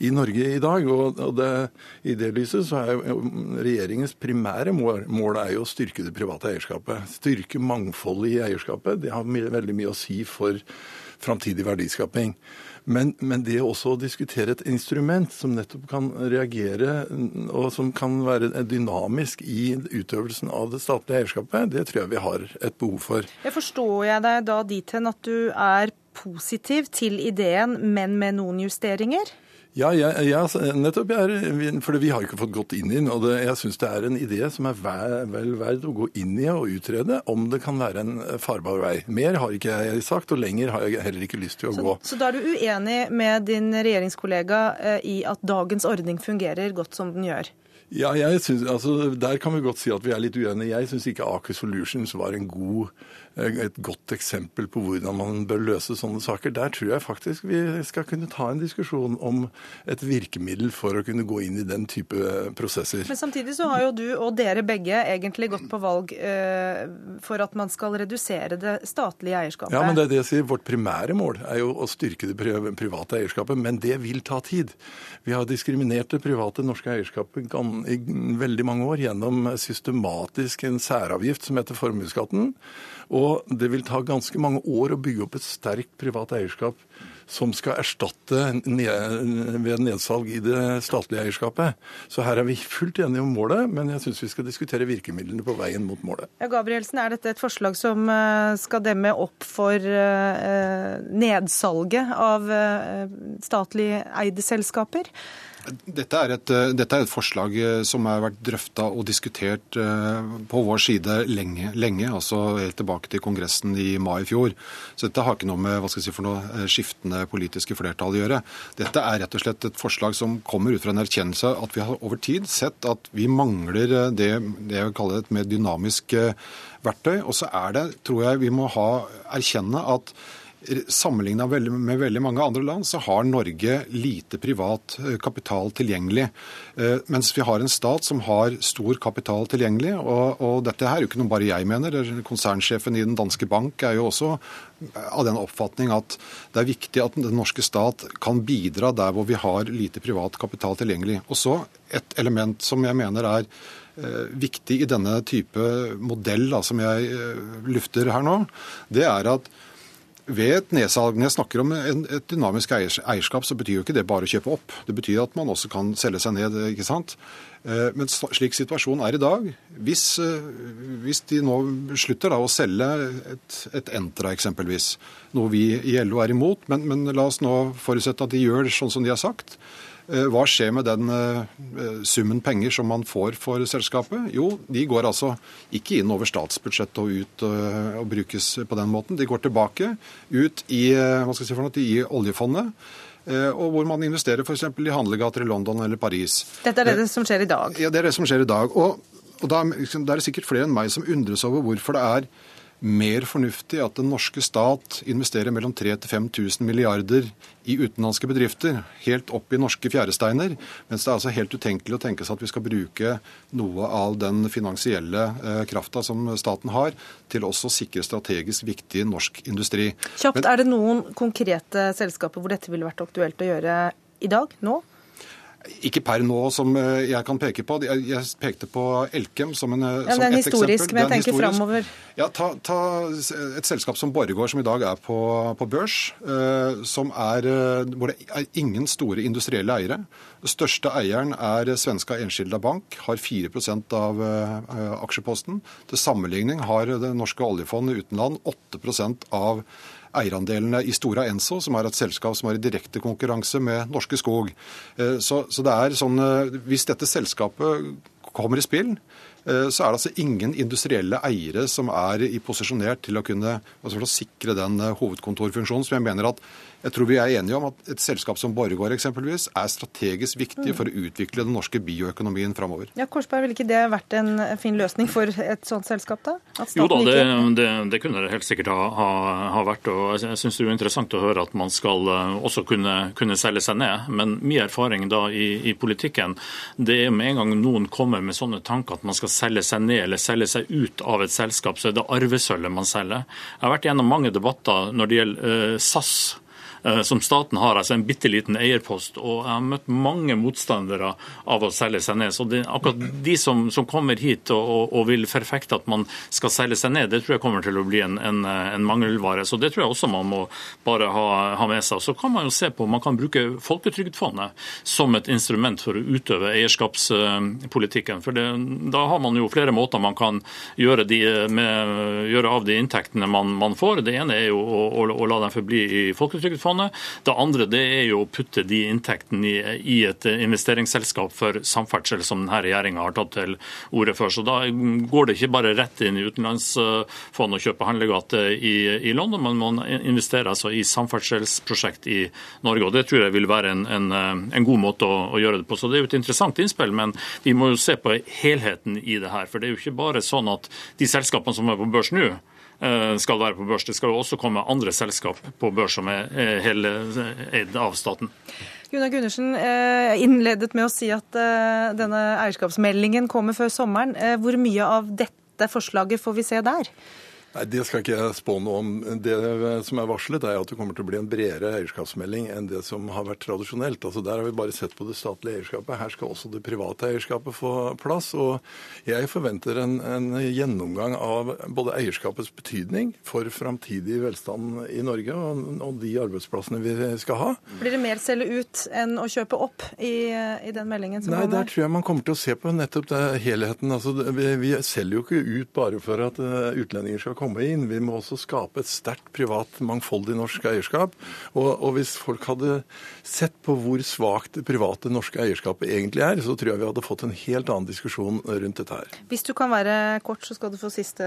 i Norge i dag. Og, og det, i det lyset så er jo regjeringens primære mål, mål er jo å styrke det private eierskapet. Styrke mangfoldet i eierskapet. Det har har veldig mye å si for framtidig verdiskaping. Men, men, det også å diskutere et instrument som nettopp kan reagere, og som kan være dynamisk i utøvelsen av det statlige eierskapet, det tror jeg vi har et behov for. Jeg forstår jeg deg da dit hen at du er positiv til ideen, men med noen justeringer? Ja, ja, ja nettopp. Jeg, for vi har ikke fått gått inn i den. Og det, jeg syns det er en idé som er vel, vel verd å gå inn i og utrede om det kan være en farbar vei. Mer har ikke jeg sagt, og lenger har jeg heller ikke lyst til å så, gå. Så da er du uenig med din regjeringskollega eh, i at dagens ordning fungerer godt som den gjør? Ja, jeg synes, altså, Der kan vi godt si at vi er litt uenige. Jeg syns ikke Aker Solutions var en god et godt eksempel på hvordan man bør løse sånne saker. Der tror jeg faktisk vi skal kunne ta en diskusjon om et virkemiddel for å kunne gå inn i den type prosesser. Men samtidig så har jo du og dere begge egentlig gått på valg eh, for at man skal redusere det statlige eierskapet. Ja, men det er det jeg sier. Vårt primære mål er jo å styrke det private eierskapet, men det vil ta tid. Vi har diskriminert det private norske eierskapet i veldig mange år gjennom systematisk en særavgift som heter formuesskatten. Og det vil ta ganske mange år å bygge opp et sterkt privat eierskap som skal erstatte ved nedsalg i det statlige eierskapet. Så her er vi fullt enige om målet, men jeg syns vi skal diskutere virkemidlene på veien mot målet. Ja, Gabrielsen, er dette et forslag som eh, skal demme opp for eh, nedsalget av eh, statlig eide selskaper? Dette er, et, eh, dette er, et, forslag eh, som har vært drøfta og diskutert eh, på vår side lenge, lenge, altså helt tilbake til Kongressen i mai i fjor. Så dette har ikke noe med hva skal jeg si, for noe skiftende politiske flertall å gjøre. Dette er rett og slett et forslag som kommer ut fra en erkjennelse at vi har over tid sett at vi mangler det, det jeg vil kalle et mer dynamisk verktøy. Og så er det, tror jeg vi må ha, erkjenne at Sammenligna med veldig mange andre land så har Norge lite privat eh, kapital tilgjengelig. Eh, mens vi har en stat som har stor kapital tilgjengelig. Og, og dette her er jo ikke noe bare jeg mener. Konsernsjefen i Den danske bank er jo også av den oppfatning at det er viktig at den norske stat kan bidra der hvor vi har lite privat kapital tilgjengelig. Og så et element som jeg mener er eh, viktig i denne type modell da, som jeg lufter her nå, det er at ved et nedsalg, Når jeg snakker om et dynamisk eierskap, så betyr jo ikke det bare å kjøpe opp. Det betyr at man også kan selge seg ned. ikke sant? Eh, men slik situasjonen er i dag, hvis, eh, hvis de nå slutter da å selge et, et Entra eksempelvis, noe vi i LO er imot, men, men la oss nå forutsette at de gjør sånn som de har sagt, hva skjer med den eh, summen penger som man får for selskapet? Jo, de går altså ikke inn over statsbudsjettet og ut eh, og brukes på den måten. De går tilbake ut i, hva skal jeg si for noe, i oljefondet. Og hvor man investerer f.eks. i handlegater i London eller Paris. Dette er det som skjer i dag? Ja, det er det som skjer i dag. Og, og da, liksom, da er det sikkert flere enn meg som undres over hvorfor det er mer fornuftig at den norske stat investerer mellom 3000-5000 milliarder i utenlandske bedrifter, helt opp i norske fjæresteiner, mens det er altså helt utenkelig å tenke seg at vi skal bruke noe av den finansielle eh, krafta som staten har, til også å sikre strategisk viktig norsk industri. Kjapt, Men, Er det noen konkrete selskaper hvor dette ville vært aktuelt å gjøre i dag? Nå? Ikke per nå, som eh, jeg kan peke på. Jeg pekte på Elkem som, en, ja, som et historisk, eksempel. Men jeg tenker framover. Ja, ta, ta, et selskap som Borregaard, som i dag er på, på børs, eh, som er, eh, hvor det er ingen store industrielle eiere. Den største eieren er svenska Enskilda Bank, har 4% av eh, aksjeposten. Til sammenligning har det norske oljefondet utenland 8% av eierandelene i Stora Enso, som er et selskap som er i direkte konkurranse med Norske Skog. Eh, så, så det er sånn, eh, Hvis dette selskapet kommer i spill, eh, så er det altså ingen industrielle eiere som er i posisjonert til å kunne altså sikre den hovedkontorfunksjonen som jeg mener at jeg tror vi er enige om at et selskap som Borregaard eksempelvis er strategisk viktig for å utvikle den norske bioøkonomien framover. Ja, Korsberg, Ville ikke det vært en fin løsning for et sånt selskap? da? Jo da, det, det, det, kunne det helt sikkert ha, ha, ha vært. og Jeg syns det er interessant å høre at man skal eh, også kunne, kunne selge seg ned. Men min erfaring da i, i, politikken det er med en gang noen kommer med sånne tanker at man skal selge seg ned eller selge seg ut av et selskap, så er det arvesølvet man selger. Jeg har vært gjennom mange debatter når det gjelder uh, SAS som staten har, altså en bitte liten eierpost. Og jeg har møtt mange motstandere av å selge seg ned. Så det, akkurat de som, som kommer hit og, og, og, vil forfekte at man skal selge seg ned, det tror jeg kommer til å bli en, en, en mangelvare. Så det tror jeg også man må bare ha, ha, med seg. Så kan man jo se på man kan bruke Folketrygdfondet som et instrument for å utøve eierskapspolitikken. For det, da har man jo flere måter man kan gjøre, de, med, gjøre av de inntektene man, man, får. Det ene er jo å, å, å la dem forbli i Folketrygdfondet oljefondet. Det andre det er jo å putte de inntektene i, i et investeringsselskap for samferdsel, som denne regjeringa har tatt til orde for. Så Da går det ikke bare rett inn i utenlandsfond og kjøpe handlegate i, i, London, men man investerer altså i samferdselsprosjekt i Norge. og Det tror jeg vil være en, en, en god måte å, å, gjøre det på. Så Det er jo et interessant innspill, men vi må jo se på helheten i det her. For det er jo ikke bare sånn at de selskapene som er på børs nå, skal være på børs. Det skal jo også komme andre selskap på børs som er heleid av staten. Gunnar Gundersen eh, innledet med å si at eh, denne eierskapsmeldingen kommer før sommeren. Hvor mye av dette forslaget får vi se der? Nei, Det skal ikke jeg spå noe om. Det som er varslet, er at det kommer til å bli en bredere eierskapsmelding enn det som har vært tradisjonelt. Altså Der har vi bare sett på det statlige eierskapet. Her skal også det private eierskapet få plass. Og jeg forventer en, en gjennomgang av både eierskapets betydning for framtidig velstand i Norge og, og, de arbeidsplassene vi skal ha. Blir det mer selge ut enn å kjøpe opp i, i den meldingen som Nei, kommer? der tror jeg man kommer til å se på nettopp det, helheten. Altså, vi, vi selger jo ikke ut bare for at uh, utlendinger skal komme inn. Vi må også skape et sterkt privat, mangfoldig norsk eierskap. Og, og, hvis folk hadde sett på hvor svakt det private norske eierskapet egentlig er, så tror jeg vi hadde fått en helt annen diskusjon rundt dette her. Hvis du kan være kort, så skal du få siste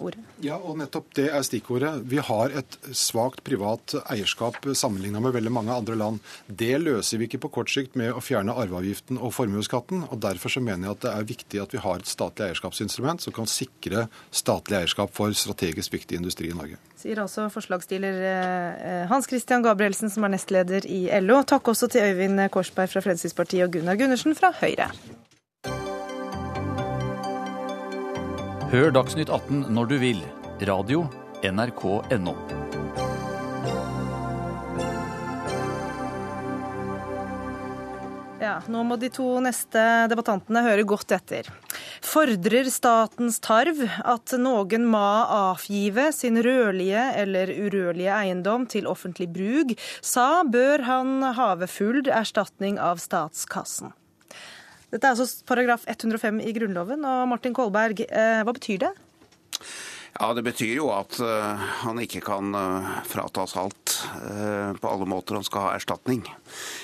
ordet. Ja, og nettopp det er stikkordet. Vi har et svakt privat eierskap sammenligna med veldig mange andre land. Det løser vi ikke på kort sikt med å fjerne arveavgiften og formuesskatten. og Derfor så mener jeg at det er viktig at vi har et statlig eierskapsinstrument som kan sikre statlig eierskap for strategisk viktig industri i Norge. Sier altså forslagsstiller eh, Hans Christian Gabrielsen, som er nestleder i LO. Takk også til Øyvind Korsberg fra Fremskrittspartiet og Gunnar Gundersen fra Høyre. Hør Dagsnytt 18 når du vil. Radio NRK.no. Ja, Nå må de to neste debattantene høre godt etter. Fordrer statens tarv at noen må avgive sin rødlige eller urørlige eiendom til offentlig bruk, sa bør han have full erstatning av statskassen. Dette er altså paragraf 105 i Grunnloven. Og Martin Kolberg, eh, hva betyr det? Ja, Det betyr jo at uh, han ikke kan uh, fratas alt uh, på alle måter. Han skal ha erstatning.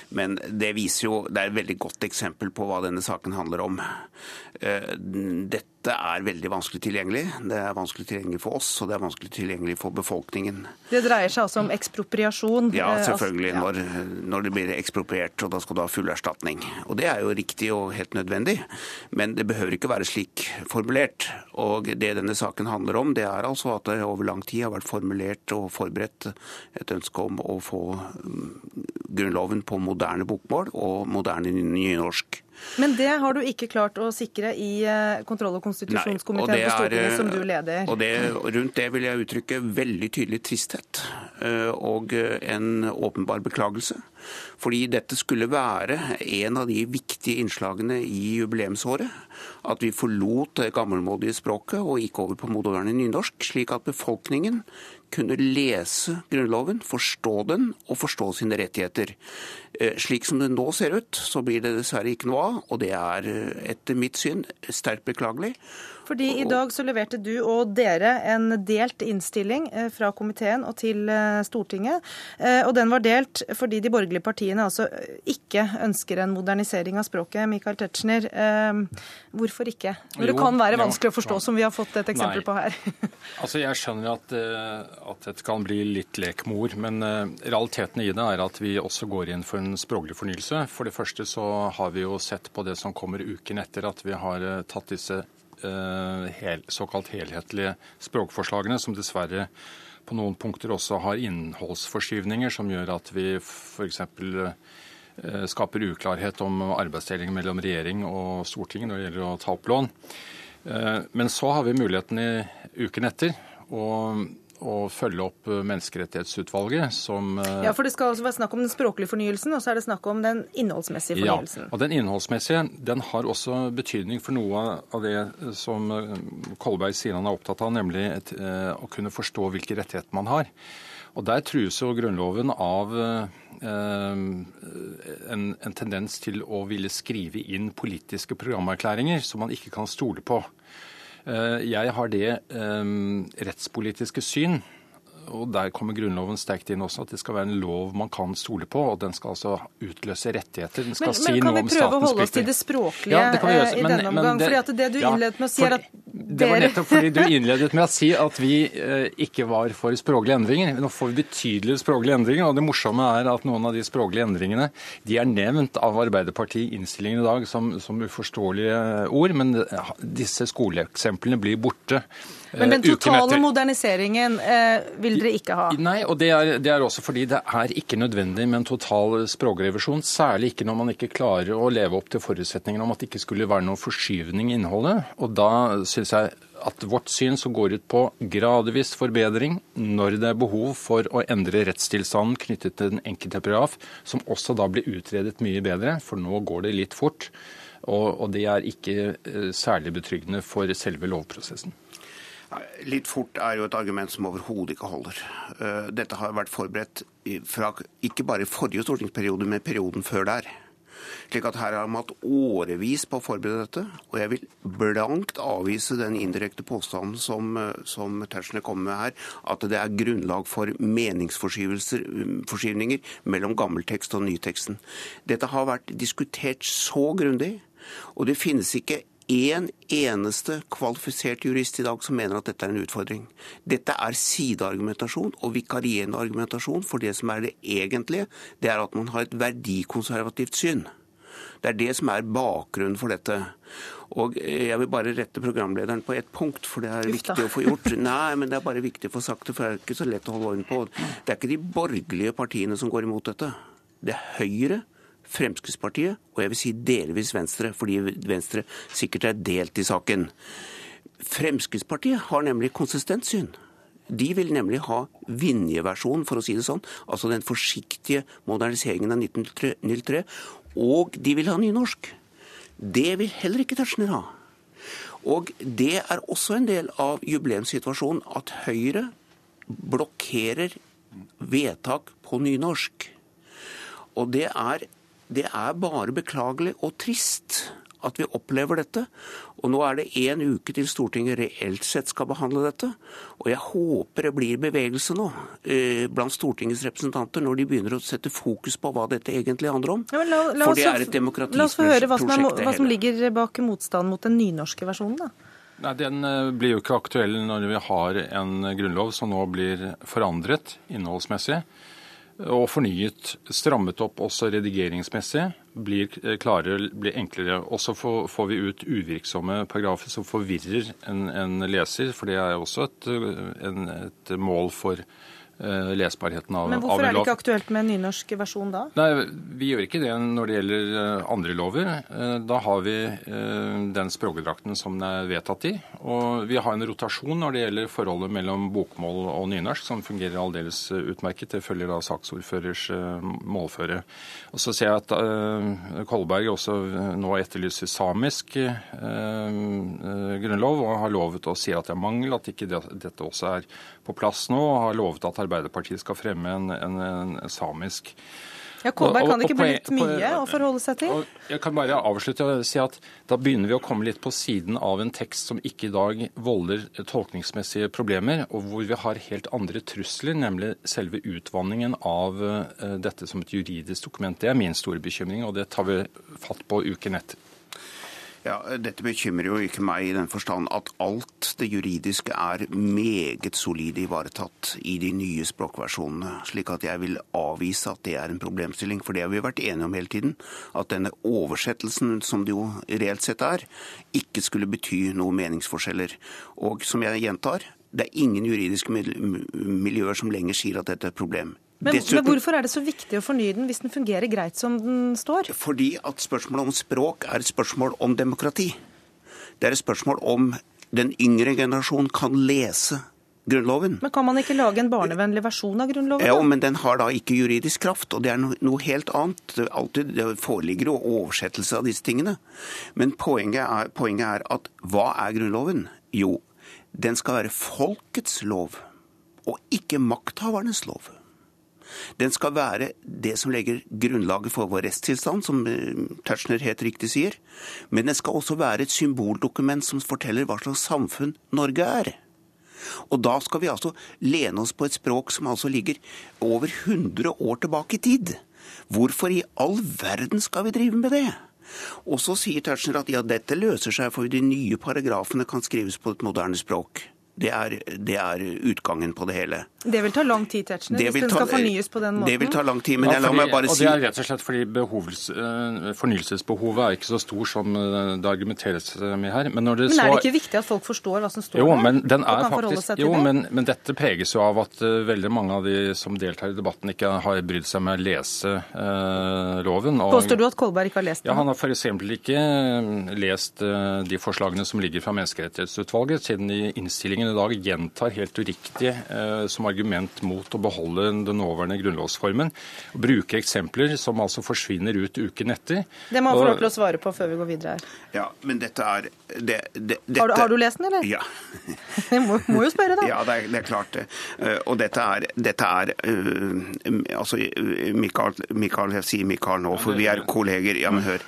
Men det viser jo, det er et veldig godt eksempel på hva denne saken handler om. Dette dette er veldig vanskelig tilgjengelig. Det er vanskelig tilgjengelig for oss, og det er vanskelig tilgjengelig for befolkningen. Det dreier seg altså om ekspropriasjon? Ja, eh, altså- selvfølgelig. Når, når det blir ekspropriert, og da skal du ha full erstatning. Og det er jo riktig og helt nødvendig, men det behøver ikke være slik formulert. Og det denne saken handler om, det er altså at det over lang tid har vært formulert og forberedt et ønske om å få mm, Grunnloven på moderne bokmål og moderne nynorsk. Men det har du ikke klart å sikre i eh, kontroll- og konstitusjonskomiteen på Stortinget, som du leder. Og det, rundt det vil jeg uttrykke veldig tydelig tristhet eh, og en åpenbar beklagelse. Fordi dette skulle være en av de viktige innslagene i jubileumsåret. At vi forlot det gammelmodige språket og gikk over på moderne nynorsk, slik at befolkningen kunne lese Grunnloven, forstå den og forstå sine rettigheter. Eh, Slik som det nå ser ut, så blir det dessverre ikke noe av, og det er eh, etter mitt syn sterkt beklagelig. Fordi I dag så leverte du og dere en delt innstilling eh, fra komiteen og til Stortinget. Eh, Og den var delt fordi de borgerlige partiene altså ikke ønsker en modernisering av språket. Michael Tetzschner, eh, hvorfor ikke? Når det kan være vanskelig å forstå, som vi har fått et eksempel på her. [LAUGHS] Altså, Jeg skjønner at, at dette kan bli litt lek med ord, men realiteten i det er at vi også går inn for en språklig fornyelse. For det første så har vi jo sett på det som kommer uken etter at vi har eh, tatt disse eh, hel, såkalt helhetlige språkforslagene, som dessverre på noen punkter også har innholdsforskyvninger som gjør at vi f.eks. eh, skaper uklarhet om arbeidsdeling mellom regjering og storting når det gjelder å ta opp lån. Men så har vi muligheten i uken etter å, å følge opp eh, Menneskerettighetsutvalget, som eh, Ja, for Det skal altså være snakk om den språklige fornyelsen, og så er det snakk om den innholdsmessige fornyelsen. ja, og Den innholdsmessige den har også betydning for noe av det som eh, Kolberg sier han er opptatt av, nemlig et, å kunne forstå hvilke rettigheter man har. Og Der trues jo Grunnloven av eh, en, en tendens til å ville skrive inn politiske programerklæringer som man ikke kan stole på. Eh, Jeg har det eh, rettspolitiske syn, og der kommer Grunnloven sterkt inn også, at det skal være en lov man kan stole på, og den skal altså utløse rettigheter. Den skal Men, si men kan vi prøve å holde oss til det språklige Ja, det kan vi gjøre, eh, i men- denne omgang? det- fordi det du ja, innledet med å si, for er at Det var nettopp fordi du [LAUGHS] innledet med å si at vi eh, ikke var for språklige endringer. Nå får vi betydelige språklige endringer, og det morsomme er at noen av de språklige endringene de er nevnt av Arbeiderpartiet i innstillingen i dag som, som uforståelige ord, men eh, disse skoleeksemplene blir borte. eh, Men den totale moderniseringen eh, vil dere ikke ha? Nei, og det er, det er også fordi det er ikke nødvendig med en total språkrevisjon. Særlig ikke når man ikke klarer å leve opp til forutsetningen om at det ikke skulle være noen forskyvning i innholdet. Og da syns jeg at vårt syn som går ut på gradvis forbedring når det er behov for å endre rettstilstanden knyttet til den enkelte paragraf, som også da blir utredet mye bedre, for nå går det litt fort. Og, og det er ikke eh, særlig betryggende for selve lovprosessen. Litt fort er jo et argument som overhodet ikke holder. Eh, Dette har vært forberedt fra ikke bare i forrige stortingsperiode, men perioden før der. Slik at her har man hatt årevis på å forberede dette. Og jeg vil blankt avvise den indirekte påstanden som, eh, som Tetzschner kommer med her, at det er grunnlag for meningsforskyvninger mellom gammeltekst og nyteksten. Dette har vært diskutert så grundig, og det finnes ikke én eneste kvalifisert jurist i dag som mener at dette er en utfordring. Dette er sideargumentasjon og vikarierende argumentasjon, for det som er det egentlige, det er at man har et verdikonservativt syn. Det er det som er bakgrunnen for dette. Og jeg vil bare rette programlederen på ett punkt, for det er viktig å få gjort. [LAUGHS] Nei, men det er bare viktig å få sagt det, for det er ikke så lett å holde orden på. Det er ikke de borgerlige partiene som går imot dette. Det er Høyre, Fremskrittspartiet og jeg vil si delvis Venstre, fordi Venstre sikkert er delt i saken. Fremskrittspartiet har nemlig konsistent syn. De vil nemlig ha Vinje-versjonen, for å si det sånn, altså den forsiktige moderniseringen av 1903, og de vil ha nynorsk. Det vil heller ikke Tetzschner ha. Og det er også en del av jubileumssituasjonen at Høyre blokkerer vedtak på nynorsk. Og det er, det er bare beklagelig og trist at vi opplever dette. Og nå er det én uke til Stortinget reelt sett skal behandle dette. Og jeg håper det blir bevegelse nå eh, blant Stortingets representanter når de begynner å sette fokus på hva dette egentlig handler om. Ja, la, la For oss, det er et La oss få høre hva som, er, hva som ligger bak motstanden mot den nynorske versjonen. da. Nei, Den eh, blir jo ikke aktuell når vi har en grunnlov som nå blir forandret innholdsmessig og fornyet, strammet opp også redigeringsmessig, blir eh, klarere, blir enklere. Og så får vi ut uvirksomme paragrafer som forvirrer en, en leser, for det er også et, en, et mål for Eh, lesbarheten av Men hvorfor er det ikke aktuelt med en nynorsk versjon da? Nei, Vi gjør ikke det når det gjelder eh, andre lover. Eh, da har vi den språkdrakten som den er vedtatt i. Og vi har en rotasjon når det gjelder forholdet mellom bokmål og nynorsk, som fungerer aldeles utmerket. Det følger da saksordførers målføre. Og så ser jeg at Kolberg også nå etterlyser samisk grunnlov, og har lovet å si at det er mangel, at ikke dette også er på plass nå, og har lovet at Arbeiderpartiet skal fremme en, en, en samisk ja, Kolberg kan det ikke bli litt mye å forholde seg til? Jeg kan bare avslutte og si at Da begynner vi å komme litt på siden av en tekst som ikke i dag volder tolkningsmessige problemer, og hvor vi har helt andre trusler, nemlig selve utvanningen av eh, dette som et juridisk dokument. Det er min store bekymring, og det tar vi fatt på uken etter. Ja, Dette bekymrer jo ikke meg i den forstand at alt det juridiske er meget solid ivaretatt i de nye språkversjonene. Slik at jeg vil avvise at det er en problemstilling. For det har vi vært enige om hele tiden. At denne oversettelsen, som det jo reelt sett er, ikke skulle bety noen meningsforskjeller. Og som jeg gjentar, det er ingen juridiske miljøer som lenger sier at dette er et problem. Men, Dessuten, men, hvorfor er det så viktig å fornye den hvis den fungerer greit som den står? Fordi at spørsmålet om språk er et spørsmål om demokrati. Det er et spørsmål om den yngre generasjon kan lese Grunnloven. Men Kan man ikke lage en barnevennlig versjon av Grunnloven? Ja, men den har da ikke juridisk kraft, og det er noe helt annet. Det, alltid, det foreligger jo oversettelse av disse tingene. Men poenget er, poenget er at hva er Grunnloven? Jo, den skal være folkets lov, og ikke makthavernes lov. Den skal være det som legger grunnlaget for vår rettstilstand, som eh, Tetzschner helt riktig sier. Men den skal også være et symboldokument som forteller hva slags samfunn Norge er. Og da skal vi altså lene oss på et språk som altså ligger over 100 år tilbake i tid. Hvorfor i all verden skal vi drive med det? Og så sier Tetzschner at ja, dette løser seg, for de nye paragrafene kan skrives på et moderne språk. Det er, det er, utgangen på det hele. Det vil ta lang tid, Tetzschner, hvis den skal fornyes på den måten? Det vil ta lang tid, men ja, fordi, la meg bare si... Og Det er rett og slett fordi behovs, uh, fornyelsesbehovet er ikke så stor som uh, det argumenteres med her. Men, det men er det ikke viktig at folk forstår hva som står jo, men den er faktisk, jo, men, men, dette preges jo av at uh, veldig mange av de som deltar i debatten, ikke har brydd seg med å lese loven. Og, Påstår du at Kolberg ikke har lest den? Ja, Han har f.eks. ikke lest de forslagene som ligger fra Menneskerettighetsutvalget, siden i innstillingen i dag gjentar helt uriktig eh, som argument mot å beholde den nåværende grunnlovsformen. Og bruker eksempler som altså forsvinner ut uken etter. Det må han få lov til å svare på før vi går videre her. Ja, men dette er det, det, dette... har, du, har, du, lest den, eller? Ja. [LAUGHS] Jeg må, må, jo spørre, da. [LAUGHS] Ja, det er, det er klart det. Uh, og dette er, dette er uh, Altså, Mikael, Mikael, jeg sier Mikael nå, for vi er kolleger. Ja, men hør.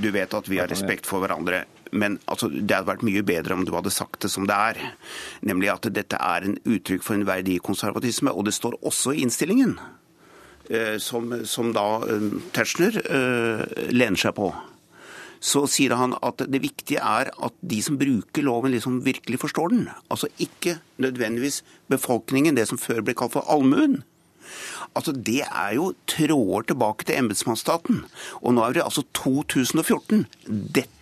Du vet at vi har respekt for hverandre. Men altså, det hadde vært mye bedre om du hadde sagt det som det er. Nemlig at dette er en uttrykk for en verdikonservatisme. Og det står også i innstillingen, eh, som, som da eh, Tetzschner eh, lener seg på. Så sier han at det viktige er at de som bruker loven, liksom virkelig forstår den. Altså ikke nødvendigvis befolkningen, det som før ble kalt for allmuen. Altså, Det er jo tråder tilbake til embetsmannsstaten. Og nå er det altså 2014. Dette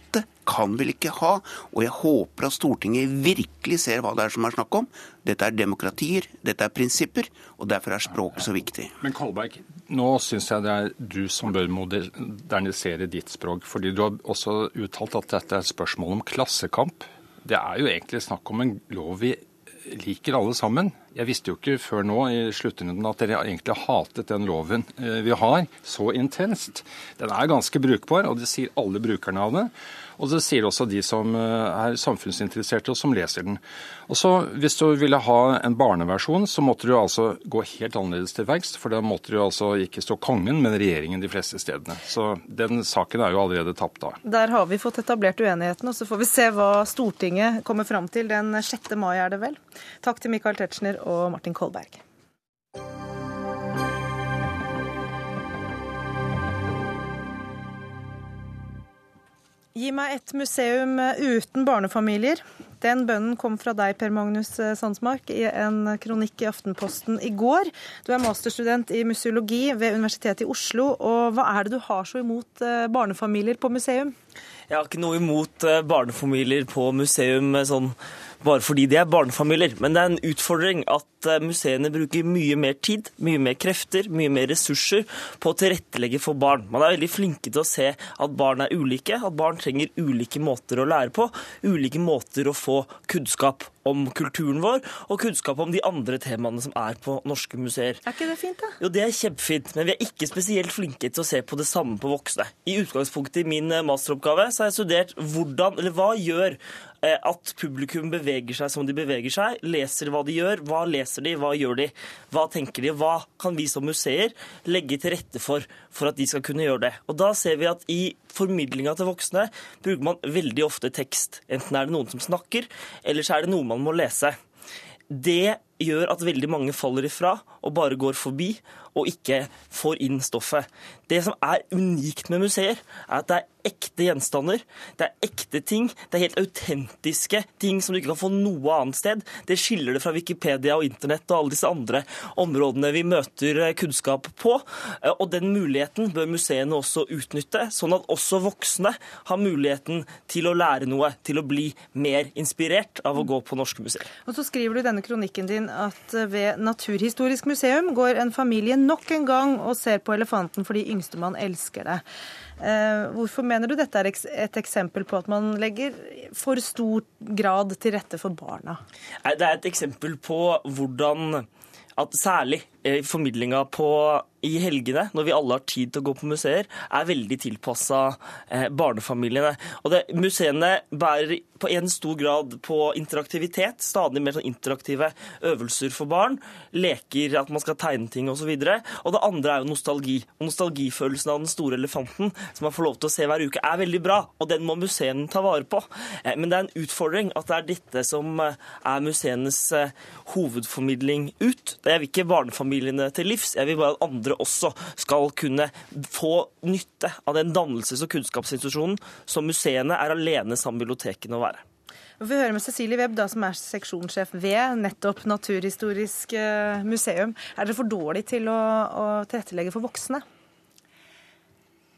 kan vel ikke ha. Og jeg håper at Stortinget virkelig ser hva det er som er snakk om. Dette er demokratier, dette er prinsipper, og derfor er språket så viktig. Men Kolberg, nå syns jeg det er du som bør modernisere ditt språk. fordi du har også uttalt at dette er et spørsmål om klassekamp. Det er jo egentlig snakk om en lov vi liker alle sammen. Jeg visste jo ikke før nå i sluttrunden at dere egentlig hatet den loven eh, vi har, så intenst. Den er ganske brukbar, og det sier alle brukerne av det. Og det sier også de som eh, er samfunnsinteresserte og som leser den. Og så Hvis du ville ha en barneversjon, så måtte du altså gå helt annerledes til verks. For da måtte du altså ikke stå kongen, men regjeringen de fleste stedene. Så den saken er jo allerede tapt da. Der har vi fått etablert uenigheten, og så får vi se hva Stortinget kommer fram til den 6. mai, er det vel. Takk til Michael Tetzschner og Martin Kolberg. Gi meg et museum uten barnefamilier. Den bønnen kom fra deg, Per Magnus Sandsmark, i en kronikk i Aftenposten i går. Du er masterstudent i museologi ved Universitetet i Oslo. og Hva er det du har så imot eh, barnefamilier på museum? Jeg har ikke noe imot eh, barnefamilier på museum sånn bare fordi de er barnefamilier. Men det er en utfordring at eh, museene bruker mye mer tid, mye mer krefter, mye mer ressurser på å tilrettelegge for barn. Man er veldig flinke til å se at barn er ulike, at barn trenger ulike måter å lære på, ulike måter å få kunnskap om kulturen vår og kunnskap om de andre temaene som er på norske museer. Er ikke det fint, da? Jo, det er kjempefint, men vi er ikke spesielt flinke til å se på det samme på voksne. I utgangspunktet i min eh, masteroppgave så har jeg studert hvordan, eller hva gjør Eh, at publikum beveger seg som de beveger seg, leser hva de gjør. Hva leser de, hva gjør de, hva tenker de? Hva kan vi som museer legge til rette for for at de skal kunne gjøre det? Og Da ser vi at i formidlinga til voksne bruker man veldig ofte tekst. Enten er det noen som snakker, eller så er det noe man må lese. Det gjør at veldig mange faller ifra og bare går forbi og ikke får inn stoffet. Det som er unikt med museer, er at det er ekte gjenstander, det er ekte ting, det er helt autentiske ting som du ikke kan få noe annet sted. Det skiller det fra Wikipedia og internett og alle disse andre områdene vi møter eh, kunnskap på. Eh, og den muligheten bør museene også utnytte, sånn at også voksne har muligheten til å lære noe, til å bli mer inspirert av å gå på norske museer. Og så skriver du i denne kronikken din at ved Naturhistorisk museum går en familie nok en gang og ser på elefanten fordi yngstemann elsker det. Eh, hvorfor mener du dette er et eksempel på at man legger for stor grad til rette for barna? Det er et eksempel på hvordan at særlig formidlinga på i helgene, når vi alle har tid til å gå på museer, er veldig tilpassa eh, barnefamiliene. Og det, Museene bærer på en stor grad på interaktivitet. Stadig mer sånn interaktive øvelser for barn. Leker, at man skal tegne ting osv. Og, så og det andre er jo nostalgi. Og Nostalgifølelsen av den store elefanten som man får lov til å se hver uke, er veldig bra. Og den må museene ta vare på. Eh, men det er en utfordring at det er dette som eh, er museenes eh, hovedformidling ut. Det er ikke barnefamiliene til livs. Jeg vil bare at andre også skal kunne få nytte av den dannelses- og kunnskapsinstitusjonen som museene er alene sammen med bibliotekene å være. Vi får høre med Cecilie Webb, da, som er seksjonssjef ved nettopp Naturhistorisk eh, museum. Er dere for dårlige til å, å tilrettelegge for voksne?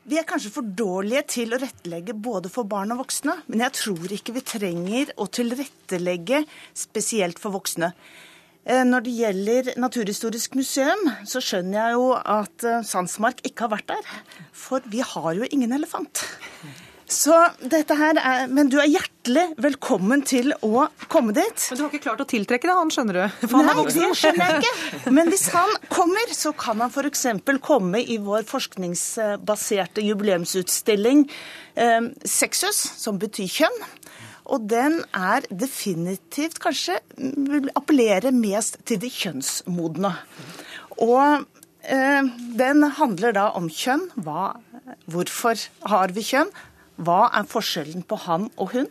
Vi er kanskje for dårlige til å rettelegge både for barn og voksne, men jeg tror ikke vi trenger å tilrettelegge spesielt for voksne. Eh, når det gjelder Naturhistorisk museum, så skjønner jeg jo at eh, Sandsmark ikke har vært der. For vi har jo ingen elefant. Så dette her er, Men du er hjertelig velkommen til å komme dit. Men du har ikke klart å tiltrekke deg han, skjønner du? For Nei, det skjønner jeg ikke. Men hvis han kommer, så kan han f.eks. komme i vår forskningsbaserte jubileumsutstilling eh, Sexus, som betyr kjønn. Og den er definitivt kanskje vil appellere mest til de kjønnsmodne. Og eh, den handler da om kjønn. Hva, hvorfor har vi kjønn? Hva er forskjellen på han og hun?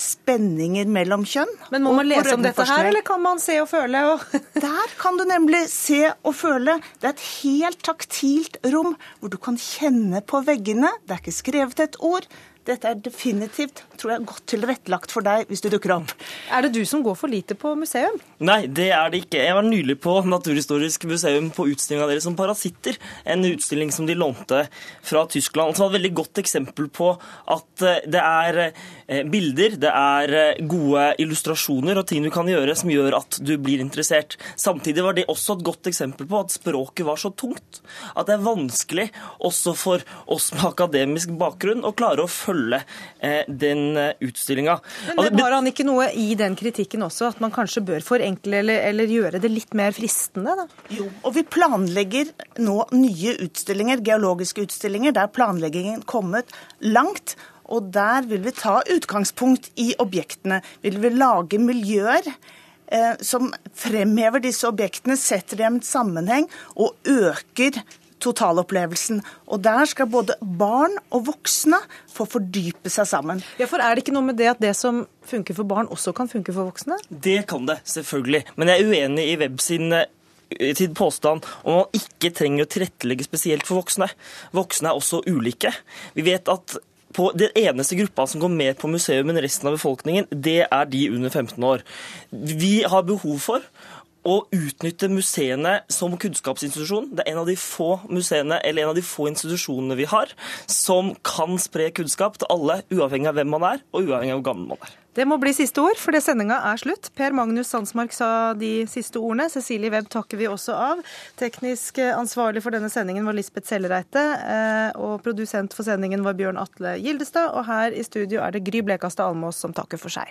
Spenninger mellom kjønn. Men må man lese om dette her, eller kan man se og føle? [LAUGHS] Der kan du nemlig se og føle. Det er et helt taktilt rom hvor du kan kjenne på veggene. Det er ikke skrevet et ord. Dette er definitivt tror jeg, godt tilrettelagt for deg hvis du dukker opp. Er det du som går for lite på museum? Nei, det er det ikke. Jeg var nylig på Naturhistorisk museum på utstillinga deres som parasitter. En utstilling som de lånte fra Tyskland. Som var et veldig godt eksempel på at eh, det er eh, bilder, det er eh, gode illustrasjoner og ting du kan gjøre som gjør at du blir interessert. Samtidig var det også et godt eksempel på at språket var så tungt. At det er vanskelig også for oss med akademisk bakgrunn å klare å følge den Eh, utstillinga. Men altså, Har han ikke noe i den kritikken også, at man kanskje bør forenkle eller, eller gjøre det litt mer fristende? da? Jo, og vi planlegger nå nye utstillinger, geologiske utstillinger. Der er planleggingen kommet langt. Og der vil vi ta utgangspunkt i objektene. Vil vi lage miljøer eh, som fremhever disse objektene, setter dem i en sammenheng og øker totalopplevelsen. Og der skal både barn og voksne få fordype seg sammen. Ja, for Er det ikke noe med det at det som funker for barn, også kan funke for voksne? Det kan det, selvfølgelig. Men jeg er uenig i Web sin til eh, påstand om man ikke trenger å tilrettelegge spesielt for voksne. Voksne er også ulike. Vi vet at på Den eneste gruppa som går mer på museum enn resten av befolkningen, det er de under 15 år. Vi har behov for å utnytte museene som kunnskapsinstitusjon. Det er en av de få museene eller en av de få institusjonene vi har som kan spre kunnskap til alle, uavhengig av hvem man er og uavhengig av hvor gammel man er. Det må bli siste ord, for det sendinga er slutt. Per Magnus Sandsmark sa de siste ordene. Cecilie Webb takker vi også av. Teknisk ansvarlig for denne sendingen var Lisbeth Sellereite, eh, og produsent for sendingen var Bjørn Atle Gildestad. Og her i studio er det Gry Blekastad Almås som takker for seg.